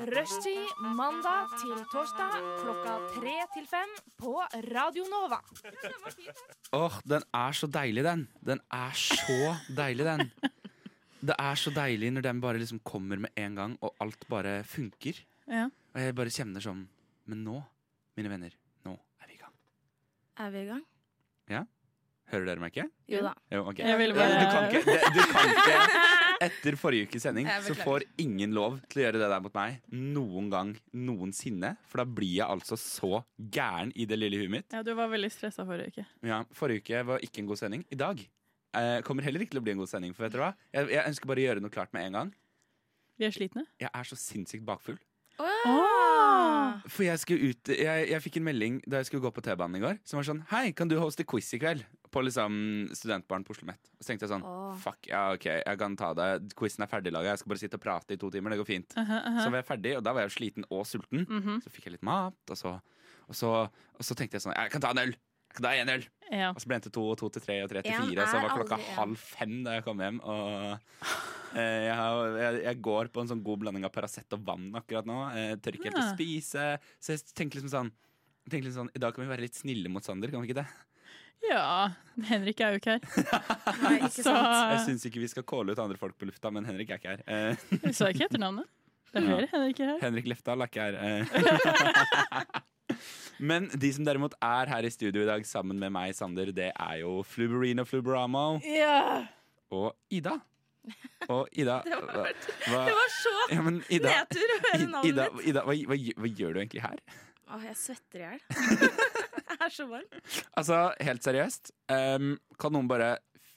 Rushtid mandag til torsdag klokka tre til fem på Radio Nova. Åh, den er så deilig, den. Den er så deilig, den. Det er så deilig når den bare liksom kommer med en gang, og alt bare funker. Ja. Og jeg bare kjenner sånn Men nå, mine venner, nå er vi i gang. Er vi i gang? Ja. Hører dere meg ikke? Jo da. Jo, okay. Jeg ville bare- Du kan ikke, du kan ikke Etter forrige ukes sending så får ingen lov til å gjøre det der mot meg noen gang noensinne. For da blir jeg altså så gæren i det lille huet mitt. ja, du var veldig stressa forrige uke. Ja, Forrige uke var ikke en god sending. I dag eh, kommer heller ikke til å bli en god sending. For vet dere hva? Jeg, jeg ønsker bare å gjøre noe klart med en gang. Vi er slitne. Jeg er så sinnssykt bakfull. Åh! For jeg skulle ut jeg, jeg fikk en melding da jeg skulle gå på T-banen i går, som var sånn Hei, kan du hoste quiz i kveld? På liksom studentbarn på Oslo Met. Og så tenkte jeg sånn Åh. Fuck, ja, ok, jeg kan ta det. Quizen er ferdiglaga. Jeg skal bare sitte og prate i to timer. Det går fint. Aha, aha. Så var jeg ferdig, og da var jeg sliten og sulten. Mhm. Så fikk jeg litt mat, og så, og så, og så tenkte jeg sånn Jeg kan ta en øl! Ta en øl! Ja. Og så ble det til to, og to til tre, og tre til En fire. Og så er var klokka aldri halv fem da jeg kom hjem. Og eh, jeg, har, jeg, jeg går på en sånn god blanding av Paracet og vann akkurat nå. Jeg tør ikke helt å spise. Så jeg tenker liksom sånn tenker liksom sånn, I dag kan vi være litt snille mot Sander, kan vi ikke det? ja. Henrik er jo ikke her. Nei, ikke Så sant. Jeg syns ikke vi skal calle ut andre folk på lufta, men Henrik er ikke her. Eh, Vi sa ikke etternavnet. Det er flere Henrik her. Henrik Lefdal er ikke her. eh. Men de som derimot er her i studio i dag sammen med meg, Sander, det er jo Fluberino Fluberamo Ja. og Ida. Og Ida Det var- hva, Det var så ja, men Ida, nedtur å høre navnet Ida, ditt. Ida hva, hva, hva gjør du egentlig her? Åh, jeg svetter i hjel. Jeg er så varm. Altså, helt seriøst, um, kan noen bare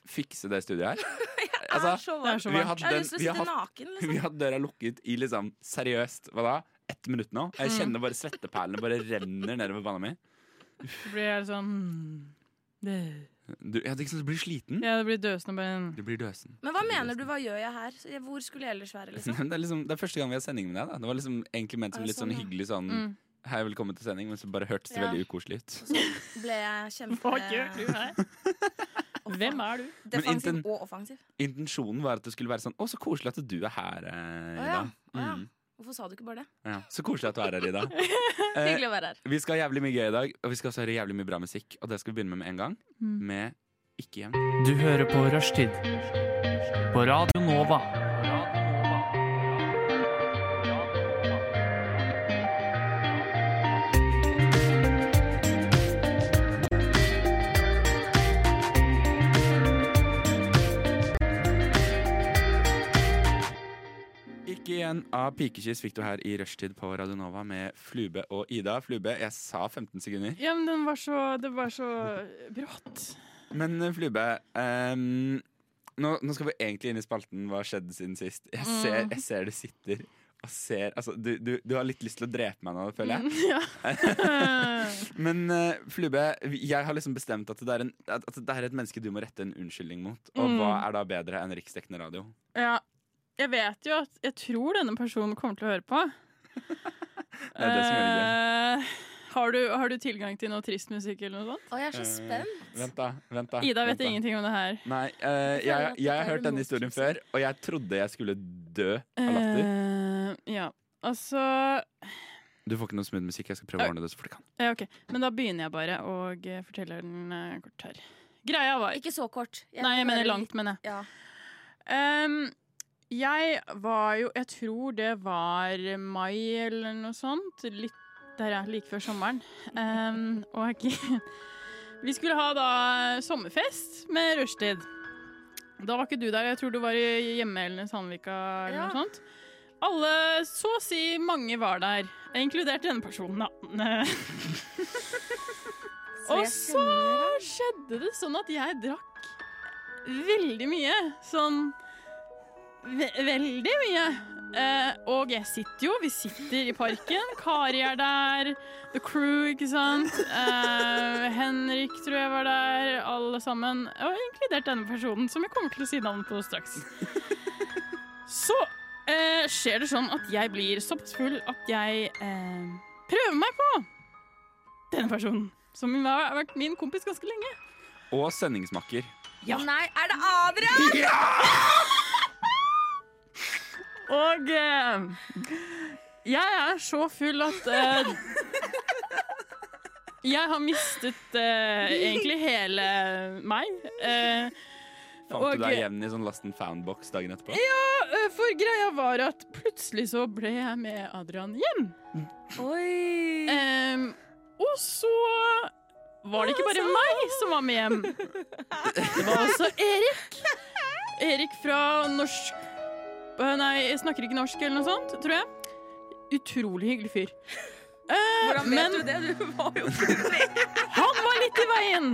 fikse det studioet her? Jeg Altså, er så det er varm. så vi har varmt. Jeg har lyst til vi å har sitte hatt- naken. Vi Liksom. har hatt døra lukket i liksom seriøst, hva da? Ett minutt nå. Jeg Mm. kjenner bare svetteperlene bare renner nedover panna mi. Så blir jeg sånn hmm. Du, ja, det sånn du blir sliten. Ja, det blir døsende bare Du blir døsen. Men hva mener du? Hva gjør jeg her? Hvor skulle jeg ellers være? liksom? Det er, liksom, det er første gang vi har sending med deg. Da. Det var liksom egentlig ment som litt sånn sånn, hyggelig sånn mm. Hei, velkommen til sending, men så bare hørtes det Ja. veldig ukoselig ut. Og så ble jeg kjempe Hva gjør du her? Hvem er du? defensiv inten- og offensiv. Intensjonen var at det skulle være sånn Å, så koselig at du er her, eh, i dag. ja. Å ja. Mm, Hvorfor sa du ikke bare det? ja. Så koselig at du er her, Ida. Eh, Hyggelig å være her. vi skal ha jævlig mye gøy i dag, og vi skal også høre jævlig mye bra musikk. Og det skal vi begynne med med en gang. Mm. Med Ikke igjen. Du hører på Rushtid på Radio Nova. Ikke igjen av Pikekyss fikk du her i rushtid på Radio Nova med Flube og Ida. Flube, jeg sa 15 sekunder. Ja, men den var så, det var så brått. Men eh, Flube, um, nå, nå skal vi egentlig inn i spalten Hva skjedde siden sist. Jeg ser, Mm. jeg ser du sitter og ser altså, du, du, du har litt lyst til å drepe meg nå, føler jeg. Ja. Men uh, Flube, jeg har liksom bestemt at det, er en, at det er et menneske du må rette en unnskyldning mot. Og Mm. hva er da bedre enn riksdekkende radio? ja. Jeg vet jo at Jeg tror denne personen kommer til å høre på. Det er det som gjør det gøy. Eh, har, du, har du tilgang til noe trist musikk eller noe sånt? Å, jeg er så spent. spent. Vent, da. vent da Ida vent vet da. ingenting om det her. Nei, uh, jeg, jeg, jeg har hørt denne historien før, og jeg trodde jeg skulle dø av latter. Uh, ja, altså Du får ikke noe smooth musikk, jeg skal prøve å ordne det så fort jeg kan. ja, ok. Men da begynner jeg bare og eh, forteller den eh, kort her. Greia var Ikke så kort. Nei, jeg mener langt, mener jeg. Ja. Ehm, jeg var jo Jeg tror det var mai eller noe sånt. Litt der, ja. Like før sommeren. Um, og vi skulle ha da sommerfest med rushtid. Da var ikke du der. Jeg tror du var i hjemme eller i Sandvika eller Ja. noe sånt. Alle, så å si mange, var der. Inkludert denne personen, da. Og så skjedde det sånn at jeg drakk veldig mye. Sånn ve veldig mye. Eh, og jeg sitter jo, vi sitter i parken. Kari er der, The Crew, ikke sant. Eh, Henrik tror jeg var der, alle sammen. Og inkludert denne personen, som jeg kommer til å si navnet på straks. Så eh, skjer det sånn at jeg blir såpass full at jeg eh, prøver meg på denne personen. Som har vært min kompis ganske lenge. Og sendingsmakker. Ja. Nei, er det Adrian? Og eh, jeg er så full at eh, Jeg har mistet eh, egentlig hele meg. Eh, Fant Og- du deg igjen i sånn Last and Found-boks dagen etterpå? Ja, for greia var at plutselig så ble jeg med Adrian hjem. Oi. Em, og så var det ikke bare meg som var med hjem. Det var også Erik. Erik fra norsk eh, Nei, jeg snakker ikke norsk eller noe sånt, tror jeg. Utrolig hyggelig fyr. Eh, Hvordan vet men du det? Du var jo han var litt i veien.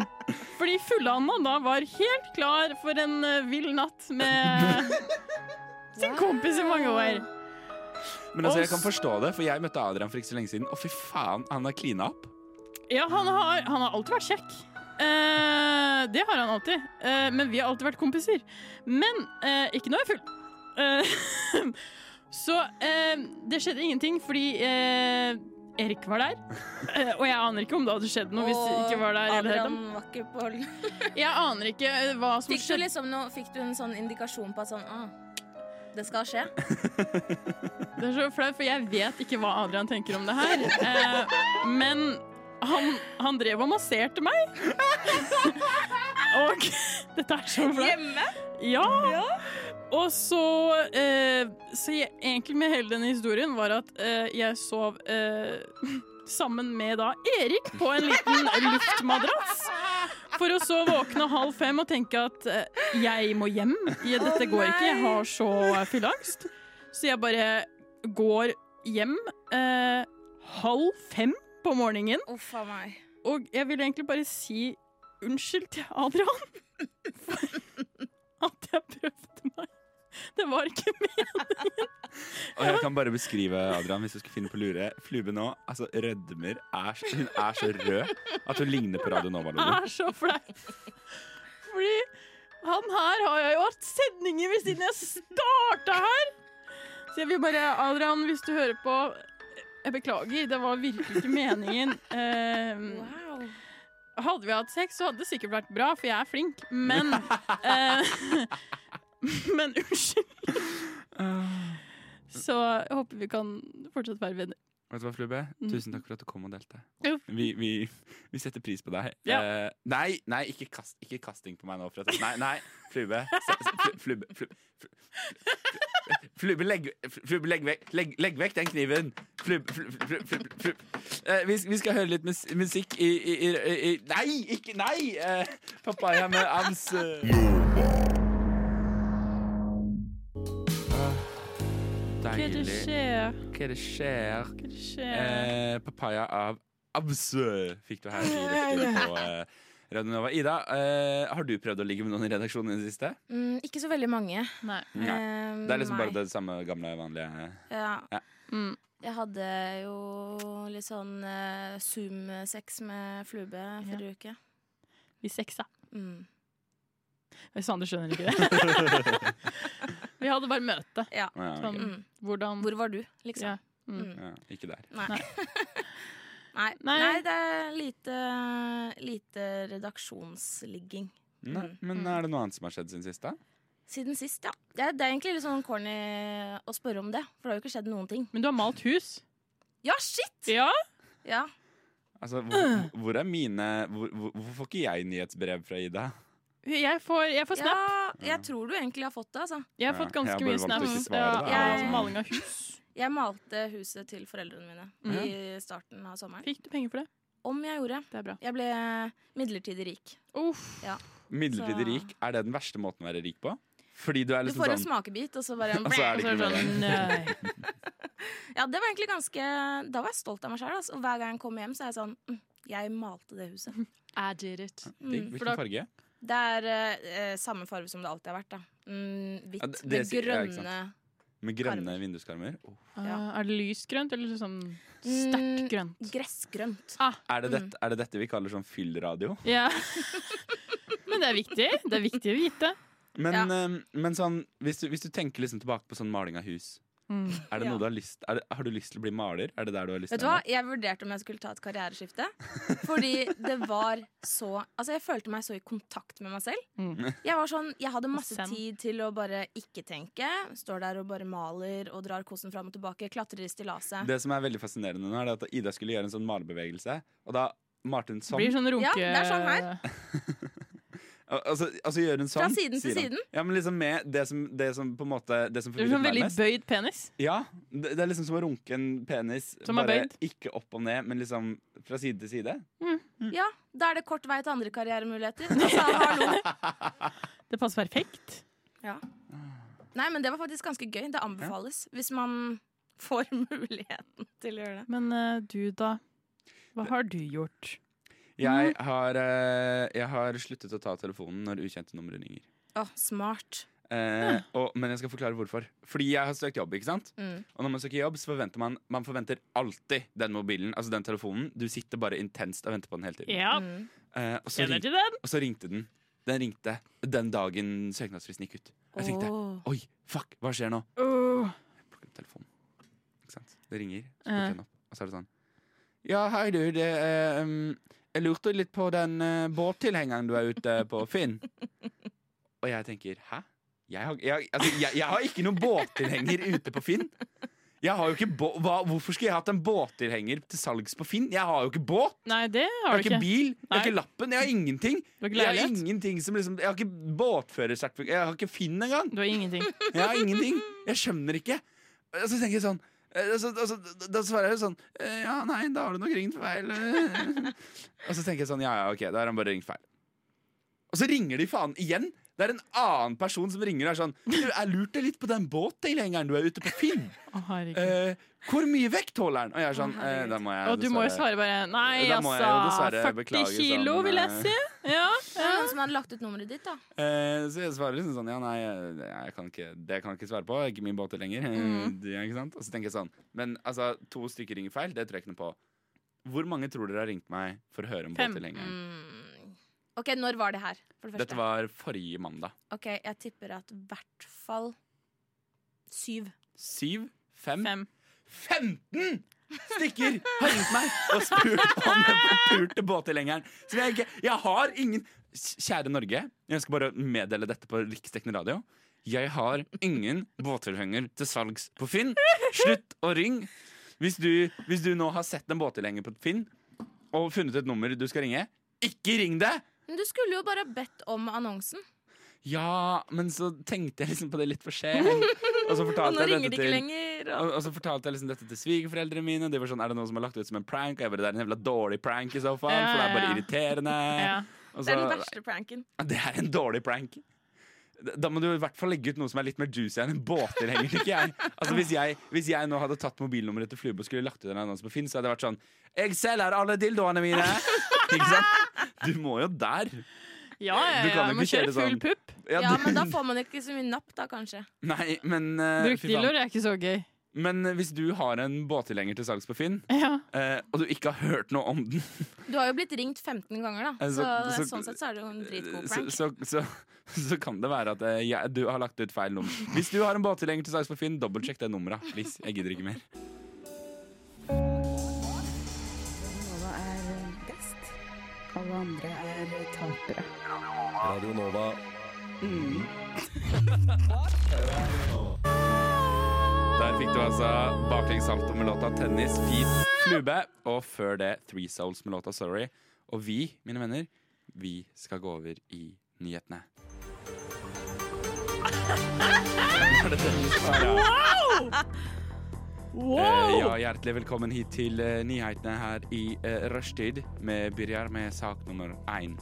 Fordi fulle-Anna da var helt klar for en uh, vill natt med sin kompis i mange år. Men altså, jeg kan forstå det, for jeg møtte Adrian for ikke så lenge siden, og fy faen, han har klina opp. Ja, han har, han har alltid vært kjekk. Eh, det har han alltid. Eh, men vi har alltid vært kompiser. Men eh, ikke når jeg er full. Eh, så eh, det skjedde ingenting fordi eh, Erik var der. Og jeg aner ikke om det hadde skjedd noe hvis ikke var der. Eller, Adrian var ikke på jeg aner ikke hva som Fikk du skjedde. liksom noe, fikk du en sånn indikasjon på at sånn ah, Det skal skje? Det er så flaut, for jeg vet ikke hva Adrian tenker om det her. Eh, men han, han drev og masserte meg. og dette er så flaut. Hjemme? Ja. Og så eh, Så jeg, egentlig med hele denne historien var at eh, jeg sov eh, sammen med da Erik på en liten luftmadrass. For å så våkne halv fem og tenke at eh, jeg må hjem. Dette går ikke, jeg har så fylleangst. Så jeg bare går hjem eh, halv fem på morgenen. Uffa meg. Og jeg vil egentlig bare si unnskyld til Adrian for at jeg prøvde meg. Det var ikke meningen. Og jeg kan bare beskrive Adrian hvis du skulle finne på lure. Flube nå, altså rødmer er, Hun er så rød at hun ligner på Radio Nova-logoen. er så flau. Fordi han her har jeg jo hatt sendinger ved siden jeg starta her. Så jeg vil bare, Adrian, hvis du hører på Jeg beklager, det var virkelig ikke meningen. Eh, Wow. Hadde vi hatt sex, så hadde det sikkert vært bra, for jeg er flink. Men eh, Men unnskyld. Så jeg håper vi kan fortsatt være venner. Vet du hva, Flube? Mm. Tusen takk for at du kom og delte. Vi, vi, vi setter pris på deg. Ja. Eh, nei, nei ikke, kast, ikke kasting på meg nå. For at, nei, nei, Flube. Flube, flube, flube, legg, flube legg, vekk, legg, legg vekk den kniven. Flube, flube. Eh, vi, vi skal høre litt mus musikk i, i, i, i Nei, ikke nei! Eh, er med Ams. eh. Hva er det skjer? Hva er det skjer? Hva er det skjer? Eh, papaya av Absø fikk du her i på eh, Radio Nova. Ida, eh, har du prøvd å ligge med noen i redaksjonen i det siste? Mm, ikke så veldig mange. Nei. Nei. Eh, Det er liksom nei. bare det samme gamle, vanlige Ja. Mm. Jeg hadde jo litt sånn uh, Zoom-sex med Flube forrige uke. Vi sexa. Mm. Sander skjønner ikke det. Vi hadde bare møte. Ja. ja, ok. Sånn, Mm. hvordan Hvor var du, liksom? Ja. Mm. Mm. ja, Ikke der. Nei. Nei. Nei. Nei. Det er lite, lite redaksjonsligging. Nei, Mm. men er det noe annet som har skjedd siden sist, da? Siden sist, ja. Det er, det er egentlig litt sånn corny å spørre om det, for det har jo ikke skjedd noen ting. Men du har malt hus. Ja, shit! Ja! Ja. Altså, hvor, hvor er mine hvor, Hvorfor får ikke jeg nyhetsbrev fra Ida? Jeg får, jeg får snap. ja, jeg tror du egentlig har fått det, altså. Jeg har fått ganske jeg mye ja, av Jeg- maling av hus. Jeg malte huset til foreldrene mine i starten av sommeren. Fikk du penger for det? Om jeg gjorde. Det er bra. Jeg ble midlertidig rik. Uff. Midlertidig Så- rik, er det den verste måten å være rik på? Fordi du er Du liksom får en sånn smakebit, og så bare Og så er det ikke sånn, nei. Ja, det var egentlig ganske Da var jeg stolt av meg sjøl. Altså. Og hver gang jeg kom hjem, så er jeg sånn mm, Jeg malte det huset. I did it. Mm. Hvilken farge? Det er eh, samme farge som det alltid har vært. da mm, Hvitt Ja, det- med det sier- ja, ikke grønne Med grønne Karmer. vinduskarmer. Oh. Ja. Ah, er det lysgrønt eller sånn sterkt Mm, grønt? Gressgrønt. Er, det dette, er det dette vi kaller sånn fyllradio? Ja. Men det er viktig. Det er viktig å vite. Men, Ja. eh, men sånn, hvis du, hvis du tenker liksom tilbake på sånn maling av hus, Mm. er det Ja. du har lyst er det, Har du lyst til å bli maler? Er det der du har lyst Vet du hva? Jeg vurderte om jeg skulle ta et karriereskifte. Fordi det var så Altså, jeg følte meg så i kontakt med meg selv. Mm. Jeg var sånn, jeg hadde masse tid til å bare ikke tenke. Står der og bare maler og drar kosen fram og tilbake. Klatrer i stillaset. Det som er veldig fascinerende nå, er at Ida skulle gjøre en sånn malebevegelse, og da malte hun sånn. Blir sånn runke... Ja, det er sånn her. Al- Altså, altså gjøre en sånn. Fra siden til siden. Ja, men liksom med det som, det som på en måte Det som er sånn veldig bøyd penis. Ja, det, det er liksom som å runke en penis. Som er bare bøyd. ikke opp og ned, men liksom fra side til side. Ja, da er det kort vei til andre karrieremuligheter. Altså, hallo. Det passer perfekt. Ja. Nei, men det var faktisk ganske gøy. Det anbefales hvis man får muligheten til å gjøre det. Men uh, du, da? Hva har du gjort? Jeg har, eh, jeg har sluttet å ta telefonen når ukjente numre ringer. Oh, smart. Eh, og, men jeg skal forklare hvorfor. Fordi jeg har søkt jobb. ikke sant? Mm. Og når man søker jobb, så forventer man Man forventer alltid den mobilen, altså den telefonen. Du sitter bare intenst og venter på den hele tiden. Ja, Mm. Eh, og, så ring, og så ringte den. Den ringte den dagen søknadsfristen gikk ut. Jeg tenkte oh. oi, fuck, hva skjer nå? Jeg Plukker opp telefonen. Ikke sant? Det ringer, så Eh. plukker jeg den opp. Og så er det sånn Ja, hei du, det um, Jeg lurte litt på den uh, båttilhengeren du er ute på Finn. Og jeg tenker hæ? Jeg har, jeg, altså, jeg, jeg har ikke noen båttilhenger ute på Finn. Jeg har jo ikke bå hva, Hvorfor skulle jeg hatt en båttilhenger til salgs på Finn? Jeg har jo ikke båt! Nei, det Jeg har har du ikke bil, Nei. jeg har ikke lappen, jeg har ingenting. Jeg har ingenting som liksom Jeg har ikke båtførersertifikat, jeg har ikke Finn engang. Du har ingenting. Jeg har ingenting. Jeg skjønner ikke. Og så tenker jeg sånn eh, altså, da svarer jeg sånn eh, Ja, nei, da har du nok ringt feil. eh. Og så tenker jeg sånn Ja, ja, ok, da har han bare ringt feil. Og så ringer de faen igjen. Det er en annen person som ringer og er sånn «Du, Jeg lurte litt på den båttilhengeren du er ute på Finn. Oh. Eh, hvor mye vekt holder den? Og jeg er sånn eh. Da må jeg Og du må jo svare bare Nei, jo altså. 40 beklage kilo, sånn, vil jeg eh, si. Ja. Noen som hadde lagt ut nummeret ditt, da. Eh, så jeg svarer liksom sånn Ja, nei, jeg, jeg kan ikke, det kan jeg ikke svare på. Ikke min båt lenger. Eh, Mm. Det, ikke sant? Og så tenker jeg sånn Men altså, to stykker ringer feil, det tror jeg ikke noe på. Hvor mange tror dere har ringt meg for å høre om båttilhengeren? Mm. OK, når var det her? For det. Dette var forrige mandag. OK, jeg tipper at i hvert fall syv. Syv? Fem? Fem. 15 stykker har ringt meg og spurt om den forpulte båttilhengeren. Så jeg, jeg har ingen Kjære Norge, jeg skal bare meddele dette på riksdekkende radio. Jeg har ingen båttilhenger til salgs på Finn. Slutt å ringe. Hvis du, hvis du nå har sett en båttilhenger på Finn og funnet et nummer du skal ringe, ikke ring det! Men du skulle jo bare bedt om annonsen. Ja, men så tenkte jeg liksom på det litt for sent. Og så fortalte nå jeg dette til. Og... Og, og så fortalte jeg liksom dette til svigerforeldrene mine. De var sånn, Er det noen som har lagt ut som en prank? Og jeg bare, Det er en jævla dårlig prank i så fall, Ja, for det er bare irriterende. Ja. Og Det er den verste pranken. det er en dårlig prank. Da må du i hvert fall legge ut noe som er litt mer juicy enn en båttilhenger. tenker jeg. Altså hvis jeg, hvis jeg nå hadde tatt mobilnummeret til Flube og skulle lagt ut en annonse på Finn, så hadde det vært sånn Jeg selger alle dildoene mine! Ikke sant? Du må jo der. Ja, ja, Du ja. kan jo Må ikke kjøre kjøre full sånn. pupp. Ja, Ja, men da får man ikke så mye napp, da, kanskje. Nei, men uh, fy faen. Er ikke så gøy. Men hvis du har en båttilhenger til salgs på Finn, Ja. eh, og du ikke har hørt noe om den Du har jo blitt ringt 15 ganger, da. Så, Så, så- sånn sett så er det jo en dritgod prank. så, så, så kan det være at eh, jeg, du har lagt ut feil nummer. Hvis du har en båttilhenger til salgs på Finn, dobbeltsjekk det nummeret. Please, jeg gidder ikke mer. Alle andre er tapere. Radio Nova. Der fikk du altså baklengs salto med låta 'Tennis', Feet, Flube. Og før det Three Souls med låta 'Sorry'. Og vi, mine venner, vi skal gå over i nyhetene. Er ha? Eh, ja, hjertelig velkommen hit til eh, nyhetene her i eh, rushtid. Vi begynner med sak nummer én.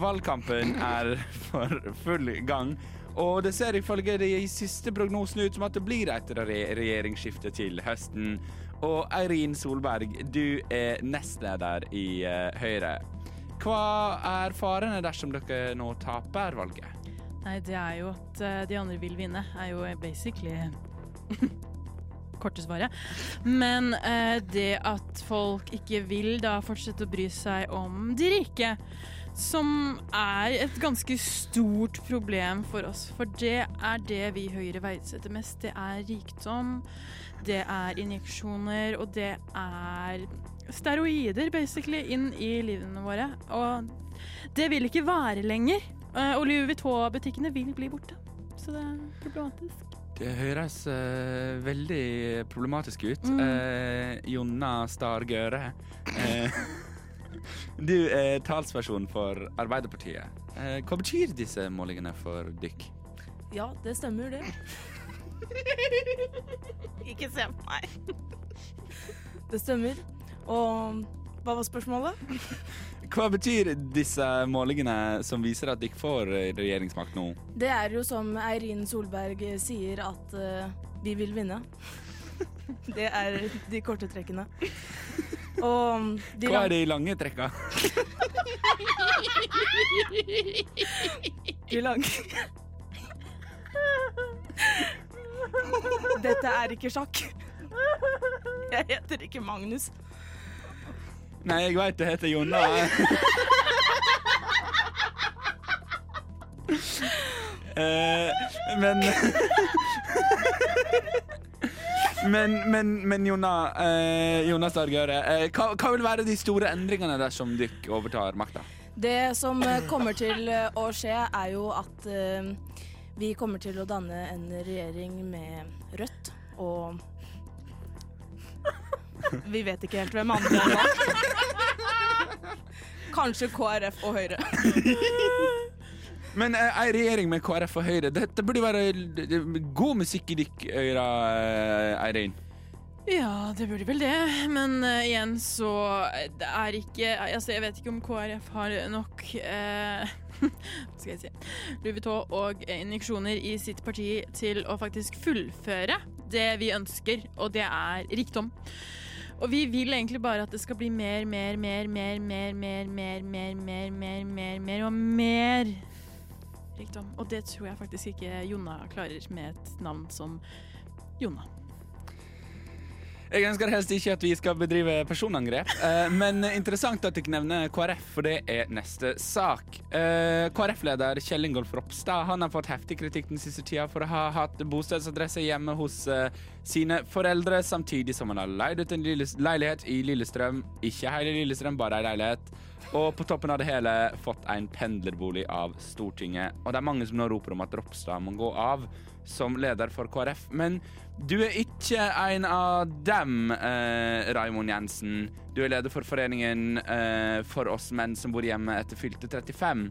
Valgkampen er for full gang, og det ser ifølge de siste prognosene ut som at det blir et re regjeringsskifte til høsten. Og Eirin Solberg, du er nestleder i eh, Høyre. Hva er farene dersom dere nå taper valget? Nei, det er jo at eh, de andre vil vinne, er jo basically Korte svaret. Men eh, det at folk ikke vil da fortsette å bry seg om de rike, som er et ganske stort problem for oss. For det er det vi i Høyre verdsetter mest. Det er rikdom, det er injeksjoner, og det er steroider, basically, inn i livene våre. Og det vil ikke være lenger. Eh, Og Louis Vuitton-butikkene vil bli borte. Så det er problematisk. Det høres uh, veldig problematisk ut. Mm. Uh, Jonna Stargøre. Uh, du er talsperson for Arbeiderpartiet. Eh, hva betyr disse målingene for dykk? Ja, det stemmer, det. Ikke se på meg. Det stemmer. Og hva var spørsmålet? Hva betyr disse målingene som viser at dere får eh, regjeringsmakt nå? Det er jo som Eirin Solberg sier, at uh, vi vil vinne. Det er de korte trekkene. Og de Hva er de lange trekka? De lange Dette er ikke sjakk. Jeg heter ikke Magnus. Nei, jeg veit det heter Jonna. Eh, men Men, men, men Jonna, eh, Jonna Stargøre, eh, hva, hva vil være de store endringene dersom dere overtar makta? Det som eh, kommer til eh, å skje, er jo at eh, vi kommer til å danne en regjering med Rødt og Vi vet ikke helt hvem andre er nå. Kanskje KrF og Høyre. Men eh, ei regjering med KrF og Høyre, dette burde være god musikk i dykk øyra, eh, Eirin. Ja, det burde vel det. Men uh, igjen så eh, Det er ikke Altså, jeg vet ikke om KrF har nok uh, skal jeg si Louis Vuitton og eh, injeksjoner i sitt parti til å faktisk fullføre det vi ønsker, og det er rikdom. Og vi vil egentlig bare at det skal bli mer, mer, mer, mer, mer, mer, mer, mer, mer, mer, mer, mer og mer rikdom. Og det tror jeg faktisk ikke Jonna klarer med et navn som Jonna. Jeg ønsker helst ikke at vi skal bedrive personangrep, eh, men interessant at dere nevner KrF, for det er neste sak. Eh, KrF-leder Kjell Ingolf Ropstad han har fått heftig kritikk den siste tida for å ha hatt bostedsadresse hjemme hos eh, sine foreldre, samtidig som han har leid ut en leilighet i Lillestrøm. Ikke hele Lillestrøm, bare ei leilighet. Og på toppen av det hele fått en pendlerbolig av Stortinget. Og det er mange som nå roper om at Ropstad må gå av som leder for KrF. Men du er ikke en av dem, eh, Raimond Jensen. Du er leder for foreningen eh, For oss menn som bor hjemme etter fylte 35.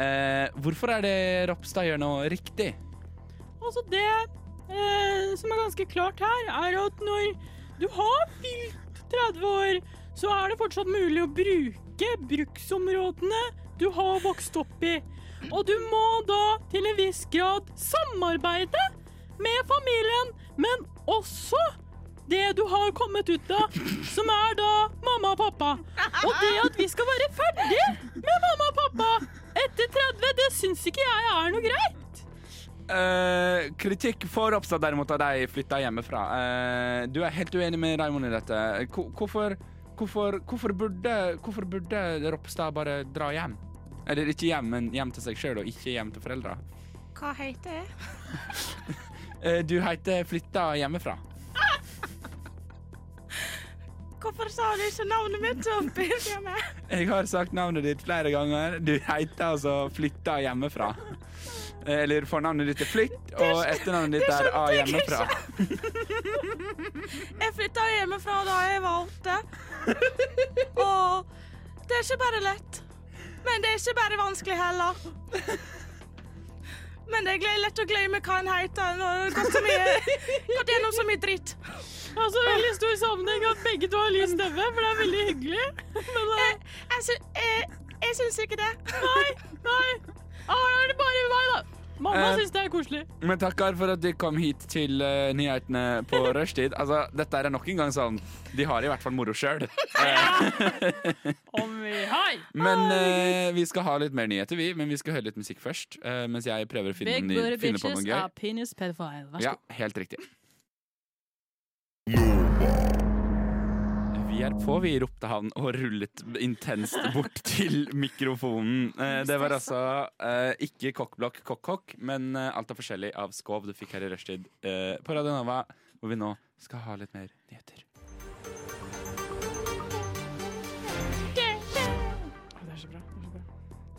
Eh, hvorfor er det Ropstad gjør noe riktig? Altså det eh, som er ganske klart her, er at når du har fylt 30 år, så er det fortsatt mulig å bruke bruksområdene du har vokst opp i. Og du må da til en viss grad samarbeide med familien, men også det du har kommet ut av, som er da mamma og pappa. Og det at vi skal være ferdig med mamma og pappa etter 30, det syns ikke jeg er noe greit. Uh, kritikk for Ropstad derimot av de flytta hjemmefra. Uh, du er helt uenig med Raimond i dette. Ko- Hvorfor, hvorfor, hvorfor, burde, hvorfor burde Ropstad bare dra hjem? Eller ikke hjem, men hjem til seg sjøl, og ikke hjem til foreldra. Hva heter jeg? Eh, du heter Flytta hjemmefra. Hvorfor sa du ikke navnet mitt? Jeg med. Jeg har sagt navnet ditt flere ganger. Du heter altså Flytta hjemmefra. Eh, Eller fornavnet ditt er Flytt, og etternavnet ditt er A hjemmefra. Jeg flytta hjemmefra da jeg var åtte. Og det er ikke bare lett. Men det er ikke bare vanskelig heller. Men det er lett å glemme hva en heter når det går så mye gått gjennom så mye dritt. Altså, veldig stor sammenheng at begge to har lys stemme, for det er veldig hyggelig. Men uh... Jeg, sy jeg, jeg syns ikke det. nei, nei. Ah, er det bare meg, da? Mamma Eh, syns det er koselig. Men takker for at du kom hit til uh, nyhetene på rushtid. Altså, dette er nok en gang sånn De har i hvert fall moro sjøl. Om vi Hei! Men eh, vi skal ha litt mer nyheter, vi. Men vi skal høre litt musikk først. eh, mens jeg prøver å finne, Big ny, booty finne på bitches noe gøy. are penis pedophile. Vær så Ja, helt riktig. Vi er på, vi ropte han og rullet intenst bort til mikrofonen. Eh, det var altså eh, ikke kokkblokk kokk-kokk, men eh, alt er forskjellig av Skov du fikk her i rushtid eh, på Radio Nova, hvor vi nå skal ha litt mer nyheter.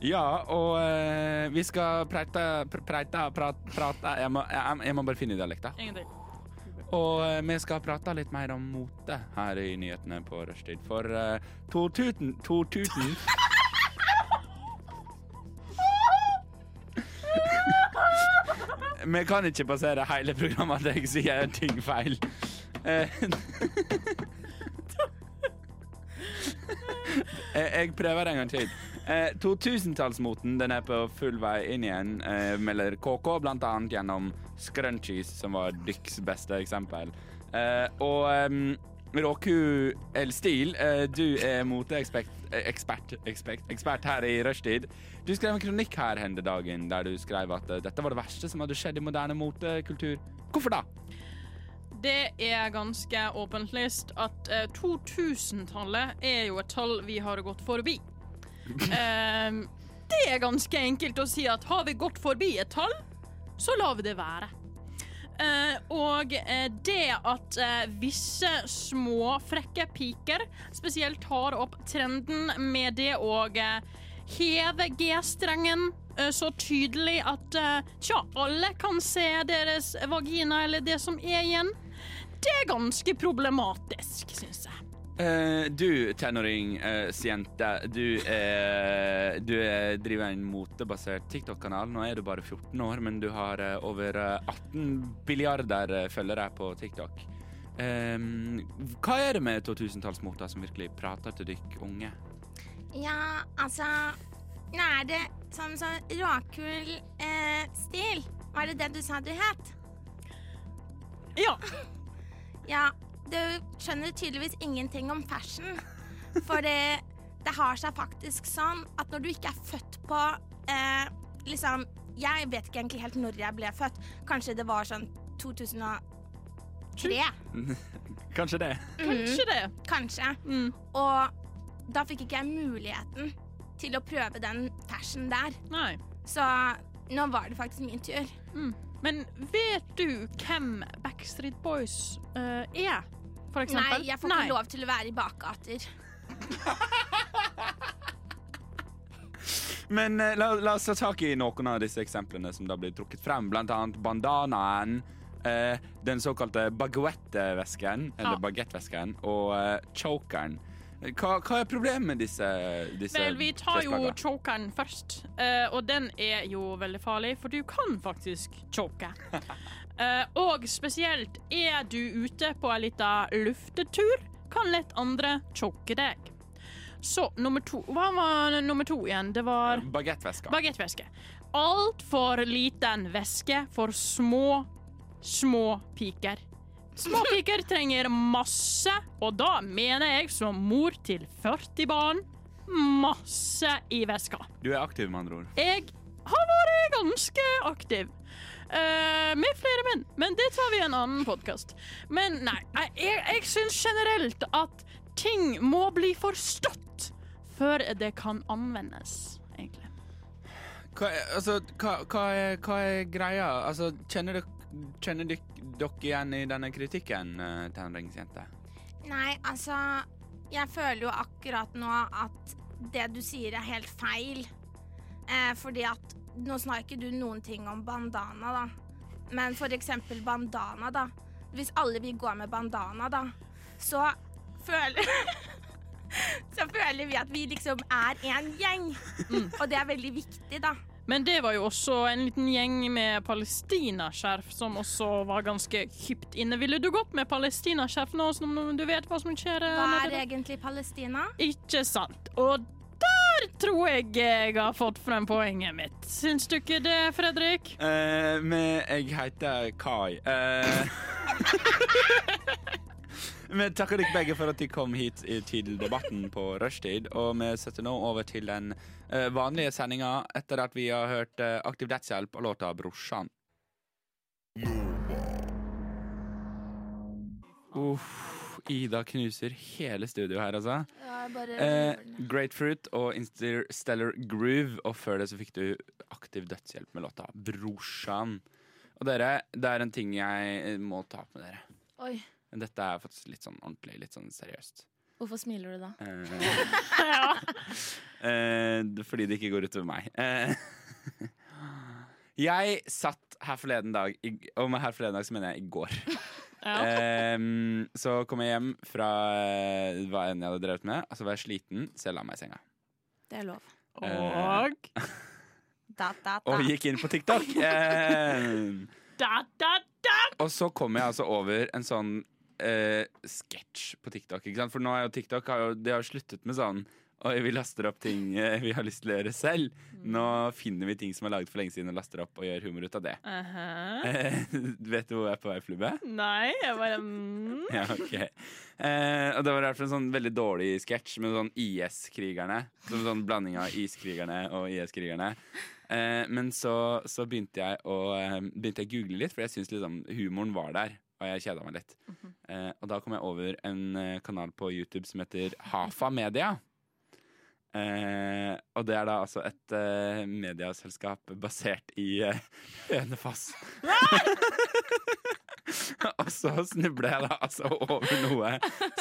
Ja, og eh, vi skal preite, pr preite, prat, prate jeg må, jeg, jeg må bare finne dialekta. Ingenting. Og eh, vi skal prate litt mer om mote her i nyhetene på rushtid. For uh, Tortuten Tortuten Vi kan ikke passere hele programmet at jeg sier ting feil. Eh, jeg, jeg prøver en gang til. Eh, 2000-tallsmoten den er på full vei inn igjen, eh, melder KK, annet gjennom scrunchies, som var Dykks beste eksempel. Eh, og um, Råku Elstil, eh, du er moteekspert ekspert, ekspert, ekspert her i rushtid. Du skrev en kronikk her hende dagen der du skrev at eh, dette var det verste som hadde skjedd i moderne motekultur. Hvorfor da? Det er ganske åpenlyst at eh, 2000-tallet er jo et tall vi har gått forbi. Ehm, det er ganske enkelt å si at har vi gått forbi et tall, så lar vi det være. Uh, og uh, det at uh, visse små, frekke piker spesielt tar opp trenden med det å heve G-strengen så tydelig at tja, alle kan se deres vagina eller det som er igjen, det er ganske problematisk, syns jeg. Eh, du, tenåringsjente, du, uh, du er- driver en motebasert TikTok-kanal. Nå er du bare 14 år, men du har eh, over eh, 18 billiarder eh, følgere på TikTok. Eh, hva er det med 2000-tallsmota som virkelig prater til dykk unge? Ja, altså Nå er det sånn sånn råkul eh, stil. Var det det du sa du het? Ja. Ja, du skjønner tydeligvis ingenting om fashion. For det, det har seg faktisk sånn at når du ikke er født på eh, Liksom, jeg vet ikke egentlig helt når jeg ble født. Kanskje det var sånn 2003. Kanskje det. Kanskje det. Kanskje. Mm. Og da fikk ikke jeg muligheten til å prøve den fashion der. Nei. Så nå var det faktisk min tur. Men vet du hvem Backstreet Boys uh, er, for eksempel? Nei, jeg får ikke lov til å være i bakgater. Men uh, la, la oss ta tak i noen av disse eksemplene som da blir trukket frem. Blant annet bandanaen, uh, den såkalte baguette-vesken, eller Ja. baguette-vesken, og chokeren. Hva, hva er problemet med disse, disse Vel, vi tar jo chokeren først, eh, og den er jo veldig farlig, for du kan faktisk choke. Eh, og spesielt er du ute på en liten luftetur, kan lett andre choke deg. Så nummer to Hva var nummer to igjen? Det var Baguetteveska. bagettveske. Altfor liten væske for små, små piker. Små piker trenger masse, og da mener jeg som mor til 40 barn masse i veska. Du er aktiv, med andre ord. Jeg har vært ganske aktiv. Uh, med flere menn, men det tar vi i en annen podkast. Men nei, jeg, jeg, syns generelt at ting må bli forstått før det kan anvendes, egentlig. Hva, altså, hva, hva, er, hva er greia? Altså, kjenner dere Kjenner dere igjen i denne kritikken, uh, tenåringsjente? Nei, altså Jeg føler jo akkurat nå at det du sier er helt feil. Eh, fordi at Nå snakker ikke du noen ting om bandana, da. Men for eksempel bandana, da. Hvis alle vil gå med bandana, da, så føler Så føler vi at vi liksom er en gjeng. Og det er veldig viktig, da. Men det var jo også en liten gjeng med palestinaskjerf som også var ganske hypt inne. Ville du gått med palestinaskjerf nå som du vet hva som skjer? eh, Hva er egentlig Palestina? Ikke sant. Og der tror jeg jeg har fått frem poenget mitt. Syns du ikke det, Fredrik? Uh, men jeg heter Kai. Uh... vi takker dere begge for at de kom hit til debatten på rushtid. Og vi setter nå over til den eh, vanlige sendinga etter at vi har hørt eh, Aktiv dødshjelp og låta 'Brorsan'. Uff, Ida knuser hele studioet her, altså. Ja, bare Eh, Grapefruit og Interstellar Groove, og før det så fikk du aktiv dødshjelp med låta Brorsan. Og dere, det er en ting jeg må ta opp med dere. Oi, Dette er faktisk litt sånn ordentlig, litt sånn seriøst. Hvorfor smiler du da? Eh, eh, fordi det ikke går utover meg. Eh, jeg satt her forleden dag, og med her forleden dag så mener jeg i går. Ja. Em, så kom jeg hjem fra hva enn jeg hadde drevet med, og så var jeg sliten, så jeg la meg i senga. Det er lov. Og Da, da, da. Og gikk inn på TikTok. Em, da, da, da. og så kom jeg altså over en sånn eh, sketsj på TikTok. Ikke sant? For nå er jo TikTok har jo, de har sluttet med sånn Oi, vi laster opp ting eh, vi har lyst til å gjøre selv. Nå finner vi ting som er laget for lenge siden, og laster opp og gjør humor ut av det. Aha. Eh, vet du hvor jeg er på vei, Flubbe? Nei, jeg bare mm. Ja, ok. Eh, og det var derfor en sånn veldig dårlig sketsj med sånn IS-krigerne. Som sånn blanding av iskrigerne og IS-krigerne. Eh, men så, så begynte jeg å eh, begynte jeg å google litt, for jeg syns liksom humoren var der. Og jeg kjeda meg litt. eh, og da kom jeg over en eh, kanal på YouTube som heter Hafa Media. Eh, og det er da altså et eh, mediaselskap basert i eh, Hønefoss. og så snubler jeg da altså over noe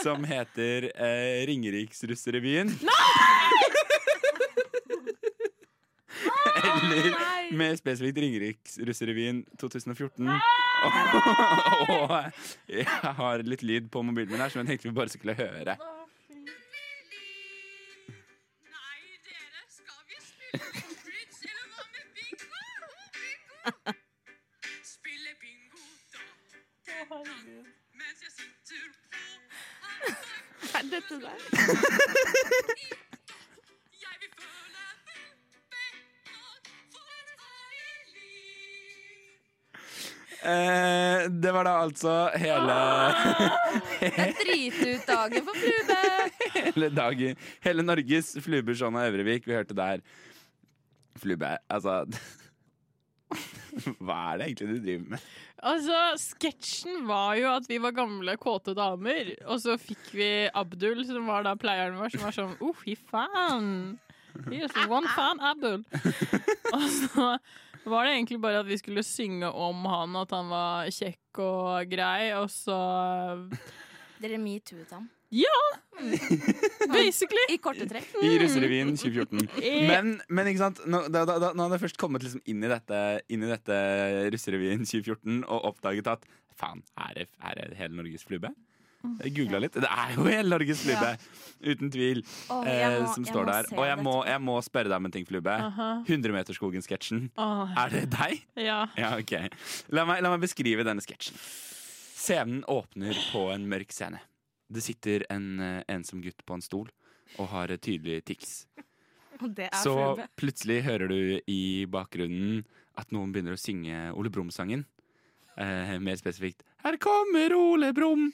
som heter eh, Ringeriksrussrevyen. Eller mer spesifikt Ringeriksrussrevyen 2014. Og, og jeg har litt lyd på mobilen min her, som jeg tenkte vi bare skulle høre. Hva er dette der? Eh, det var da altså hele Jeg driter for Flube! hele dagen Hele Norges Flube, Sjonna Øvrevik. Vi hørte der Flube, altså Hva er det egentlig du driver med? Altså, sketsjen var jo at vi var gamle, kåte damer, og så fikk vi Abdul, som var da pleieren vår, som var sånn Oh, fy faen! Here's one fan Abdul. og så var det egentlig bare at vi skulle synge om han, at han var kjekk og grei, og så Dere metooet ham? Ja! Basically. I korte trekk. I Russerevyen 2014. Eh, Men, men ikke sant, nå, da, da, da, nå hadde jeg først kommet liksom inn i dette, inn i dette Russerevyen 2014 og oppdaget at faen, her er, her er hele Norges flubbe. Jeg googla litt. Det er jo hele Norges flubbe! Uten tvil. Oh, må- som står der. Og jeg må, jeg må spørre deg om en ting, Flubbe. Aha. 100-meterskogen-sketsjen. Oh. Er det deg? ja. Ja, ok. La meg, la meg beskrive denne sketsjen. Scenen åpner på en mørk scene. Det sitter en eh, ensom gutt på en stol og har tydelig tics. Det Så flubbe. plutselig hører du i bakgrunnen at noen begynner å synge Ole Brumm-sangen. Eh, mer spesifikt 'Her kommer Ole Brumm'.